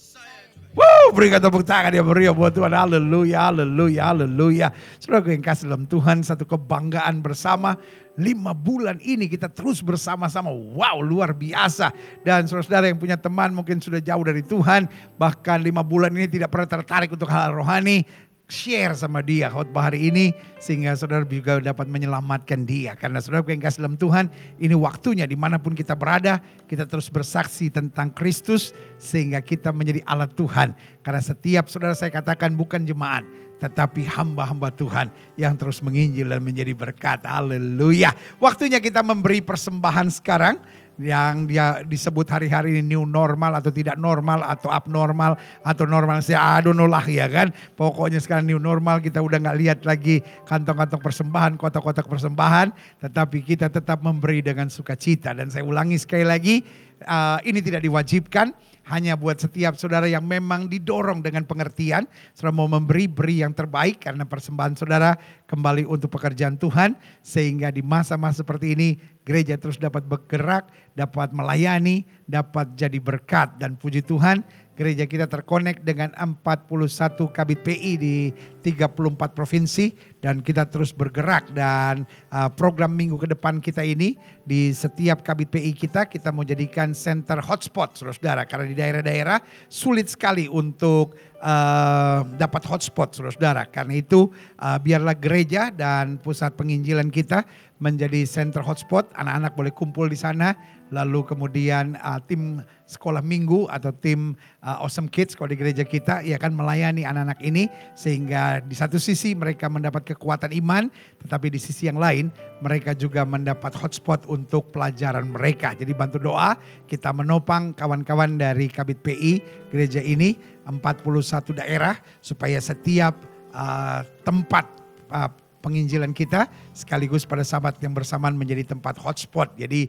Woo, berikan tepuk tangan yang meriah buat Tuhan. Haleluya, haleluya, haleluya. Saudara yang kasih dalam Tuhan, satu kebanggaan bersama. Lima bulan ini kita terus bersama-sama. Wow, luar biasa. Dan saudara-saudara yang punya teman mungkin sudah jauh dari Tuhan. Bahkan lima bulan ini tidak pernah tertarik untuk hal rohani share sama dia khotbah hari ini sehingga saudara juga dapat menyelamatkan dia karena saudara yang kasih dalam Tuhan ini waktunya di mana pun kita berada kita terus bersaksi tentang Kristus sehingga kita menjadi alat Tuhan karena setiap saudara saya katakan bukan jemaat tetapi hamba-hamba Tuhan yang terus menginjil dan menjadi berkat. Haleluya. Waktunya kita memberi persembahan sekarang yang dia disebut hari-hari ini new normal atau tidak normal atau abnormal atau normal saya aduh ya kan pokoknya sekarang new normal kita udah nggak lihat lagi kantong-kantong persembahan kotak-kotak persembahan tetapi kita tetap memberi dengan sukacita dan saya ulangi sekali lagi uh, ini tidak diwajibkan hanya buat setiap saudara yang memang didorong dengan pengertian. Saudara mau memberi, beri yang terbaik karena persembahan saudara kembali untuk pekerjaan Tuhan. Sehingga di masa-masa seperti ini gereja terus dapat bergerak, dapat melayani, dapat jadi berkat. Dan puji Tuhan gereja kita terkonek dengan 41 kabit PI di 34 provinsi. Dan kita terus bergerak dan uh, program minggu ke depan kita ini di setiap kabit PI kita kita mau jadikan center hotspot saudara-saudara. Karena di daerah-daerah sulit sekali untuk uh, dapat hotspot saudara-saudara. Karena itu uh, biarlah gereja dan pusat penginjilan kita menjadi center hotspot. Anak-anak boleh kumpul di sana. Lalu kemudian uh, tim sekolah minggu atau tim uh, Awesome Kids kalau di gereja kita ya kan melayani anak-anak ini. Sehingga di satu sisi mereka mendapat kekuatan iman tetapi di sisi yang lain mereka juga mendapat hotspot untuk pelajaran mereka. Jadi bantu doa kita menopang kawan-kawan dari Kabit PI gereja ini 41 daerah supaya setiap uh, tempat uh, penginjilan kita sekaligus pada sahabat yang bersamaan menjadi tempat hotspot. Jadi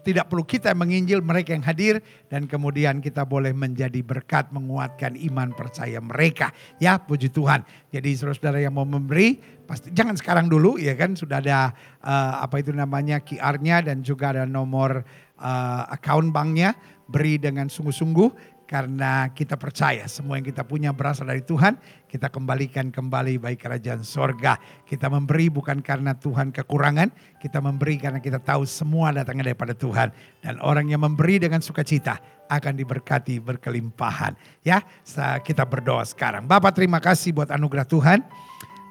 tidak perlu kita menginjil mereka yang hadir dan kemudian kita boleh menjadi berkat menguatkan iman percaya mereka. Ya puji Tuhan. Jadi saudara-saudara yang mau memberi pasti jangan sekarang dulu ya kan sudah ada uh, apa itu namanya QR-nya dan juga ada nomor uh, account banknya beri dengan sungguh-sungguh karena kita percaya semua yang kita punya berasal dari Tuhan, kita kembalikan kembali baik kerajaan sorga. Kita memberi bukan karena Tuhan kekurangan, kita memberi karena kita tahu semua datangnya daripada Tuhan. Dan orang yang memberi dengan sukacita akan diberkati berkelimpahan. Ya, kita berdoa sekarang. Bapak terima kasih buat anugerah Tuhan.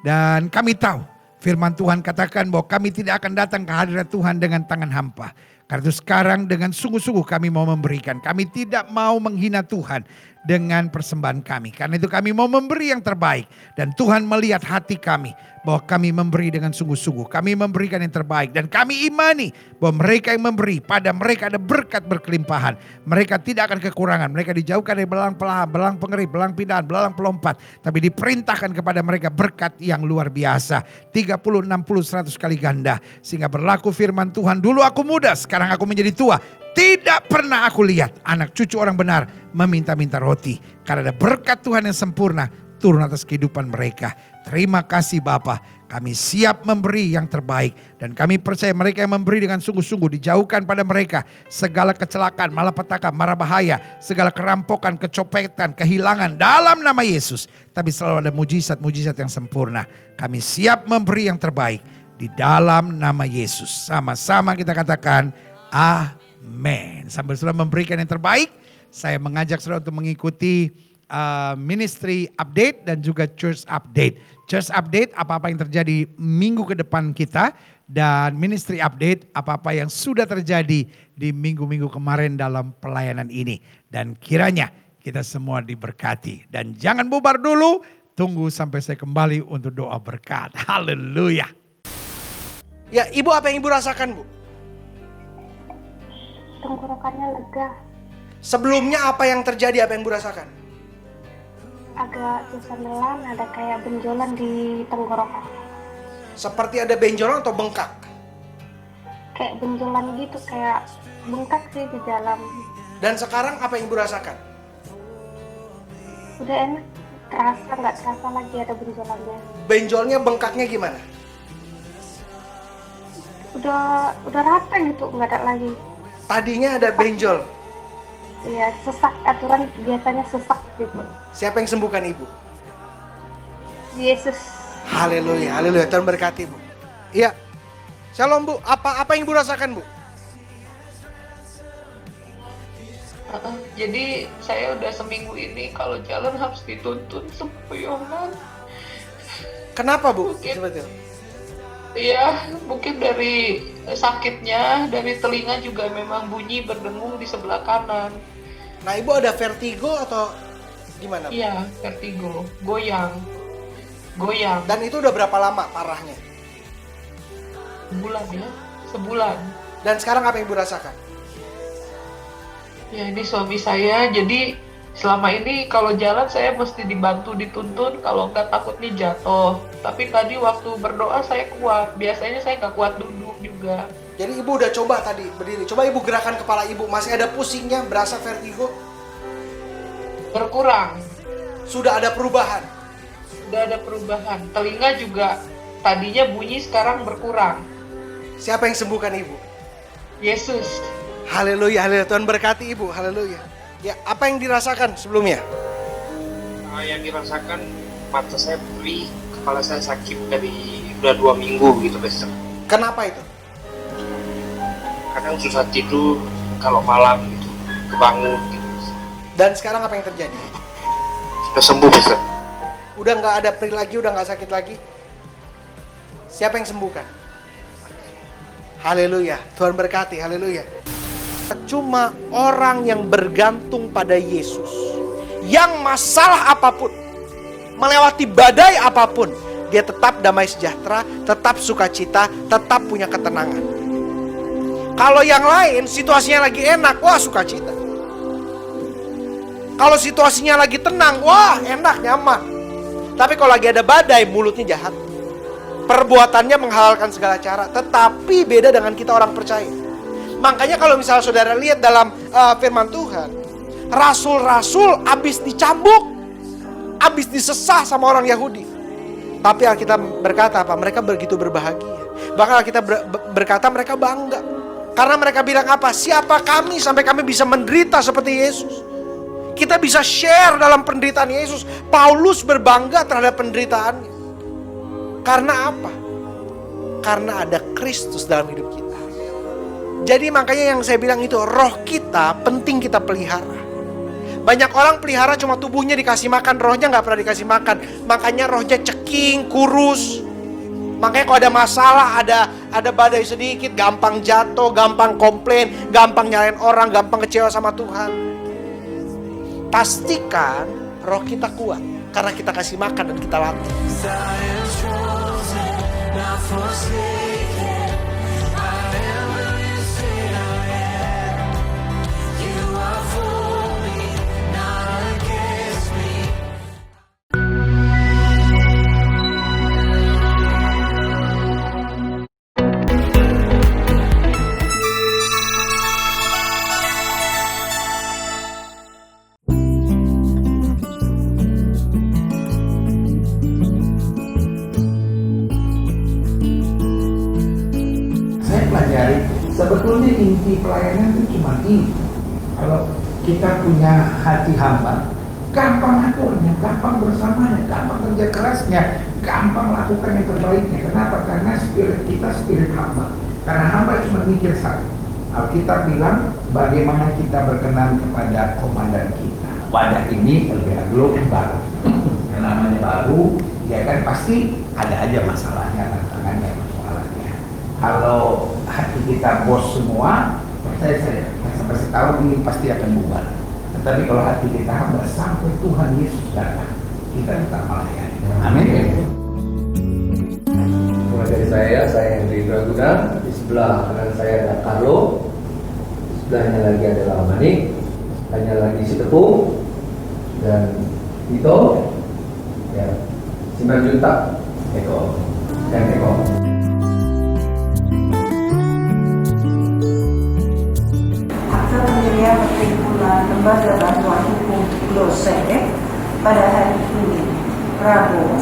Dan kami tahu firman Tuhan katakan bahwa kami tidak akan datang ke hadirat Tuhan dengan tangan hampa. Karena itu sekarang dengan sungguh-sungguh kami mau memberikan. Kami tidak mau menghina Tuhan. dengan persembahan kami. Karena itu kami mau memberi yang terbaik. Dan Tuhan melihat hati kami bahwa kami memberi dengan sungguh-sungguh. Kami memberikan yang terbaik. Dan kami imani bahwa mereka yang memberi, pada mereka ada berkat berkelimpahan. Mereka tidak akan kekurangan. Mereka dijauhkan dari belang pelahan, belang pengeri, belang pindahan, belang pelompat. Tapi diperintahkan kepada mereka berkat yang luar biasa. 30, 60, 100 kali ganda. Sehingga berlaku firman Tuhan. Dulu aku muda, sekarang aku menjadi tua. Tidak pernah aku lihat anak cucu orang benar meminta-minta roti. Karena ada berkat Tuhan yang sempurna turun atas kehidupan mereka. Terima kasih Bapa. Kami siap memberi yang terbaik. Dan kami percaya mereka yang memberi dengan sungguh-sungguh dijauhkan pada mereka. Segala kecelakaan, malapetaka, marah bahaya. Segala kerampokan, kecopetan, kehilangan dalam nama Yesus. Tapi selalu ada mujizat-mujizat yang sempurna. Kami siap memberi yang terbaik. Di dalam nama Yesus. Sama-sama kita katakan, Amin. Sambil sudah memberikan yang terbaik, saya mengajak saudara untuk mengikuti uh, ministry update dan juga church update. Church update apa-apa yang terjadi minggu ke depan kita dan ministry update apa-apa yang sudah terjadi di minggu-minggu kemarin dalam pelayanan ini. Dan kiranya kita semua diberkati. Dan jangan bubar dulu, tunggu sampai saya kembali untuk doa berkat. Haleluya. Ya, ibu apa yang ibu rasakan, bu? tenggorokannya lega Sebelumnya apa yang terjadi, apa yang ibu rasakan? Agak susah nelan ada kayak benjolan di tenggorokan Seperti ada benjolan atau bengkak? kayak benjolan gitu kayak bengkak sih di dalam Dan sekarang apa yang ibu rasakan? udah enak terasa nggak terasa lagi ada benjolannya Benjolnya, bengkaknya gimana? udah udah rata gitu nggak ada lagi Tadinya ada benjol. Ya sesak aturan biasanya sesak gitu Siapa yang sembuhkan ibu? Yesus Haleluya, haleluya. Tuhan berkati, Bu. Iya. Shalom, Bu. Apa apa yang ibu rasakan, Bu? Jadi saya udah seminggu ini kalau jalan harus dituntun sempoyongan. Kenapa, Bu? Mungkin. Seperti itu. Iya, mungkin dari sakitnya, dari telinga juga memang bunyi berdengung di sebelah kanan. Nah, ibu ada vertigo atau gimana? Iya, vertigo, goyang, goyang. Dan itu udah berapa lama parahnya? Sebulan ya, sebulan. Dan sekarang apa yang ibu rasakan? Ya ini suami saya, jadi selama ini kalau jalan saya mesti dibantu dituntun, kalau nggak takutnya jatuh. Tapi tadi waktu berdoa saya kuat, biasanya saya nggak kuat duduk juga. Jadi ibu udah coba tadi berdiri. Coba ibu gerakan kepala ibu. Masih ada pusingnya, berasa vertigo? Berkurang, Sudah ada perubahan. udah ada perubahan. Telinga juga tadinya bunyi sekarang berkurang. Siapa yang sembuhkan ibu? Yesus, Haleluya, haleluya. Tuhan berkati ibu. Haleluya. Ya, apa yang dirasakan sebelumnya? Nah, yang dirasakan mata saya perih, kepala saya sakit dari udah dua minggu gitu besok. Kenapa itu? Kadang susah tidur kalau malam gitu, kebangun gitu. Dan sekarang apa yang terjadi? Sudah sembuh besok. Udah nggak ada perih lagi, udah nggak sakit lagi. Siapa yang sembuhkan? Haleluya. Tuhan berkati. Haleluya. Cuma orang yang bergantung pada Yesus. Yang masalah apa pun. Melewati badai apa pun. Dia tetap damai sejahtera, tetap sukacita, tetap punya ketenangan. Kalau yang lain situasinya lagi enak, wah sukacita. Kalau situasinya lagi tenang, wah enak, nyaman. Tapi kalau lagi ada badai, mulutnya jahat. Perbuatannya menghalalkan segala cara, tetapi beda dengan kita orang percaya. Makanya kalau misalnya saudara lihat dalam uh, firman Tuhan, rasul-rasul habis dicambuk, habis disesah sama orang Yahudi. Tapi Alkitab berkata apa? Mereka begitu berbahagia. Bahkan Alkitab ber- ber- berkata mereka bangga. Karena mereka bilang apa? Siapa kami sampai kami bisa menderita seperti Yesus? Kita bisa share dalam penderitaan Yesus. Paulus berbangga terhadap penderitaannya. Karena apa? Karena ada Kristus dalam hidup kita. Jadi makanya yang saya bilang itu roh kita penting kita pelihara. Banyak orang pelihara cuma tubuhnya dikasih makan, rohnya nggak pernah dikasih makan. Makanya rohnya ceking, kurus. Makanya kalau ada masalah, ada ada badai sedikit, gampang jatuh, gampang komplain, gampang nyalain orang, gampang kecewa sama Tuhan. pastikan roh kita kuat. Karena kita kasih makan dan kita latih. Inti pelayanan itu cuma ini kalau kita punya hati hamba gampang aturnya, gampang bersamanya, gampang kerja kerasnya, gampang lakukan yang terbaiknya. Kenapa? Karena spirit kita spirit hamba. Karena hamba cuma mikir satu. Alkitab bilang bagaimana kita berkenan kepada komandan kita. Wadah ini lebih global. yang namanya baru, ya kan pasti ada aja masalahnya, tantangannya, persoalannya. Kalau hati kita bos semua, percaya saya, sampai setahun ini pasti akan bubar. Tetapi kalau hati kita hamba sampai Tuhan Yesus datang, kita tetap melayani. Amin. Mulai dari saya, saya Henry Braguna. Di sebelah kanan saya ada Carlo. Sebelahnya lagi adalah Manik. Hanya lagi si Tepung. Dan Tito. Ya. Siman Junta. Eko. Dan Eko. Pendirian perhimpunan Lembaga Bantuan Hukum Lose pada hari ini, Rabu,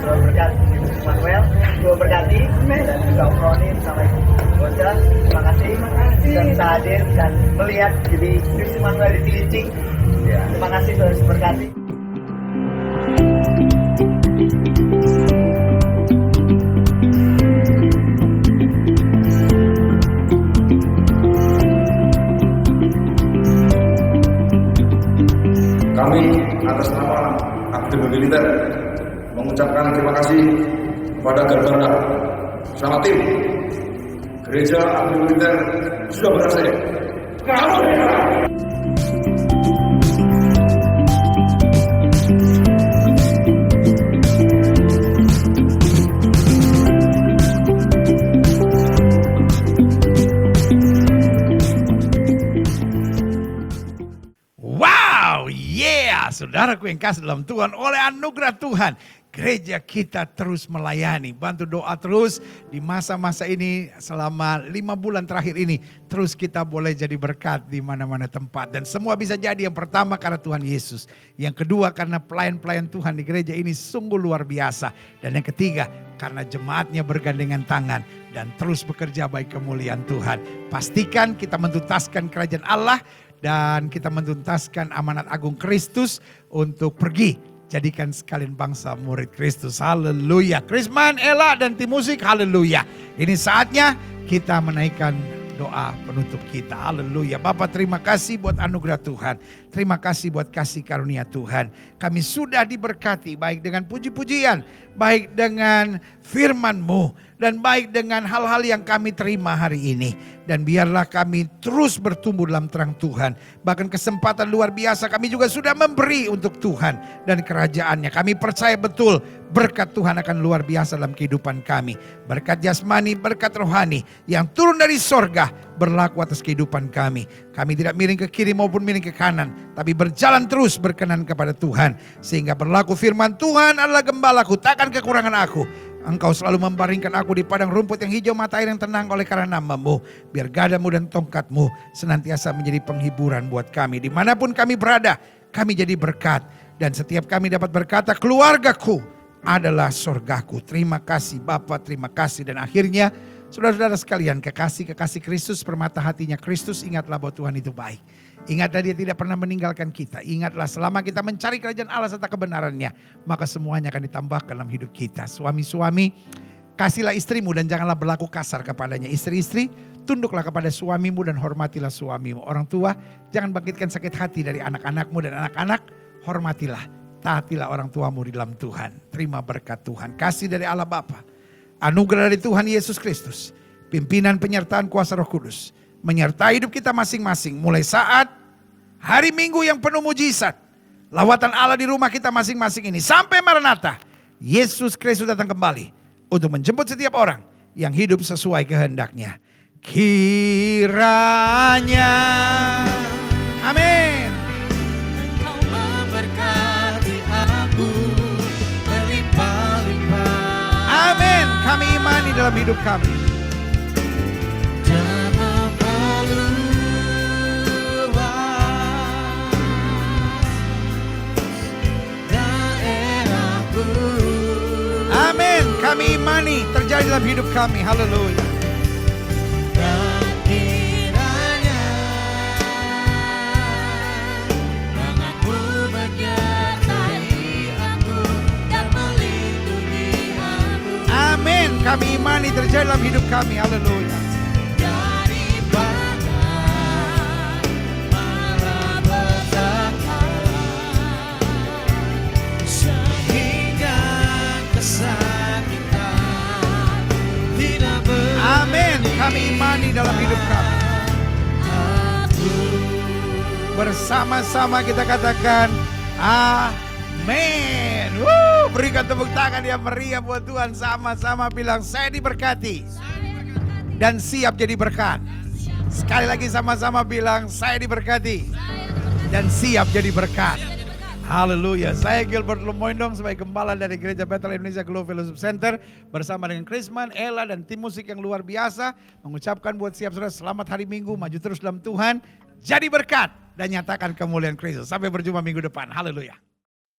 selalu berkati, Manuel, juga berkati, dan juga Om Roni sama Ibu Gonza, terima kasih. Dan bisa hadir dan melihat jadi Yusuf Manuel di Cilincing. Terima kasih sudah berkati. Sama tim Gereja Akademi Militer sudah berhasil. Kamu Wow, yeah, saudaraku yang kasih dalam Tuhan, oleh anugerah Tuhan, gereja kita terus melayani. Bantu doa terus di masa-masa ini selama lima bulan terakhir ini. Terus kita boleh jadi berkat di mana-mana tempat. Dan semua bisa jadi yang pertama karena Tuhan Yesus. Yang kedua karena pelayan-pelayan Tuhan di gereja ini sungguh luar biasa. Dan yang ketiga karena jemaatnya bergandengan tangan dan terus bekerja baik kemuliaan Tuhan. Pastikan kita mentuntaskan kerajaan Allah dan kita mentuntaskan amanat agung Kristus untuk pergi jadikan sekalian bangsa murid Kristus. Haleluya. Krisman, Ella dan tim musik, haleluya. Ini saatnya kita menaikkan doa penutup kita. Haleluya. Bapak terima kasih buat anugerah Tuhan. Terima kasih buat kasih karunia Tuhan. Kami sudah diberkati baik dengan puji-pujian, baik dengan firman-Mu, dan baik dengan hal-hal yang kami terima hari ini. Dan biarlah kami terus bertumbuh dalam terang Tuhan. Bahkan kesempatan luar biasa kami juga sudah memberi untuk Tuhan dan kerajaannya. Kami percaya betul berkat Tuhan akan luar biasa dalam kehidupan kami. Berkat jasmani, berkat rohani yang turun dari sorga berlaku atas kehidupan kami. Kami tidak miring ke kiri maupun miring ke kanan. Tapi berjalan terus berkenan kepada Tuhan. Sehingga berlaku firman Tuhan adalah gembalaku, takkan kekurangan aku. Engkau selalu membaringkan aku di padang rumput yang hijau mata air yang tenang oleh karena namamu. Biar gadamu dan tongkatmu senantiasa menjadi penghiburan buat kami. Di mana pun kami berada, kami jadi berkat. Dan setiap kami dapat berkata, keluargaku adalah sorgaku. Terima kasih Bapak, terima kasih. Dan akhirnya, saudara-saudara sekalian, kekasih-kekasih Kristus, permata hatinya Kristus, ingatlah bahwa Tuhan itu baik. Ingatlah dia tidak pernah meninggalkan kita. Ingatlah selama kita mencari kerajaan Allah serta kebenarannya. Maka semuanya akan ditambahkan dalam hidup kita. Suami-suami, kasihlah istrimu dan janganlah berlaku kasar kepadanya. Istri-istri, tunduklah kepada suamimu dan hormatilah suamimu. Orang tua, jangan bangkitkan sakit hati dari anak-anakmu dan anak-anak, hormatilah. Taatilah orang tuamu di dalam Tuhan. Terima berkat Tuhan. Kasih dari Allah Bapa. Anugerah dari Tuhan Yesus Kristus. Pimpinan penyertaan kuasa roh kudus menyertai hidup kita masing-masing. Mulai saat hari Minggu yang penuh mujizat. Lawatan Allah di rumah kita masing-masing ini. Sampai Maranatha. Yesus Kristus datang kembali. Untuk menjemput setiap orang yang hidup sesuai kehendaknya. Kiranya. Amin. Imani dalam hidup kami. Amin. Kami imani terjadi dalam hidup kami. Haleluya. Kami imani terjadi dalam hidup kami. Haleluya. Amin. Kami imani dalam hidup kami. Bersama-sama kita katakan Amin. Berikan tepuk tangan yang meriah buat Tuhan. Sama-sama bilang saya diberkati. Dan siap jadi berkat. Sekali lagi sama-sama bilang saya diberkati. Dan siap jadi berkat. Haleluya. Saya Gilbert Lumoindong sebagai gembala dari Gereja Bethel Indonesia Global Fellowship Center bersama dengan Krisman, Ella dan tim musik yang luar biasa mengucapkan buat siap saudara selamat hari Minggu, maju terus dalam Tuhan, jadi berkat dan nyatakan kemuliaan Kristus. Sampai berjumpa minggu depan. Haleluya.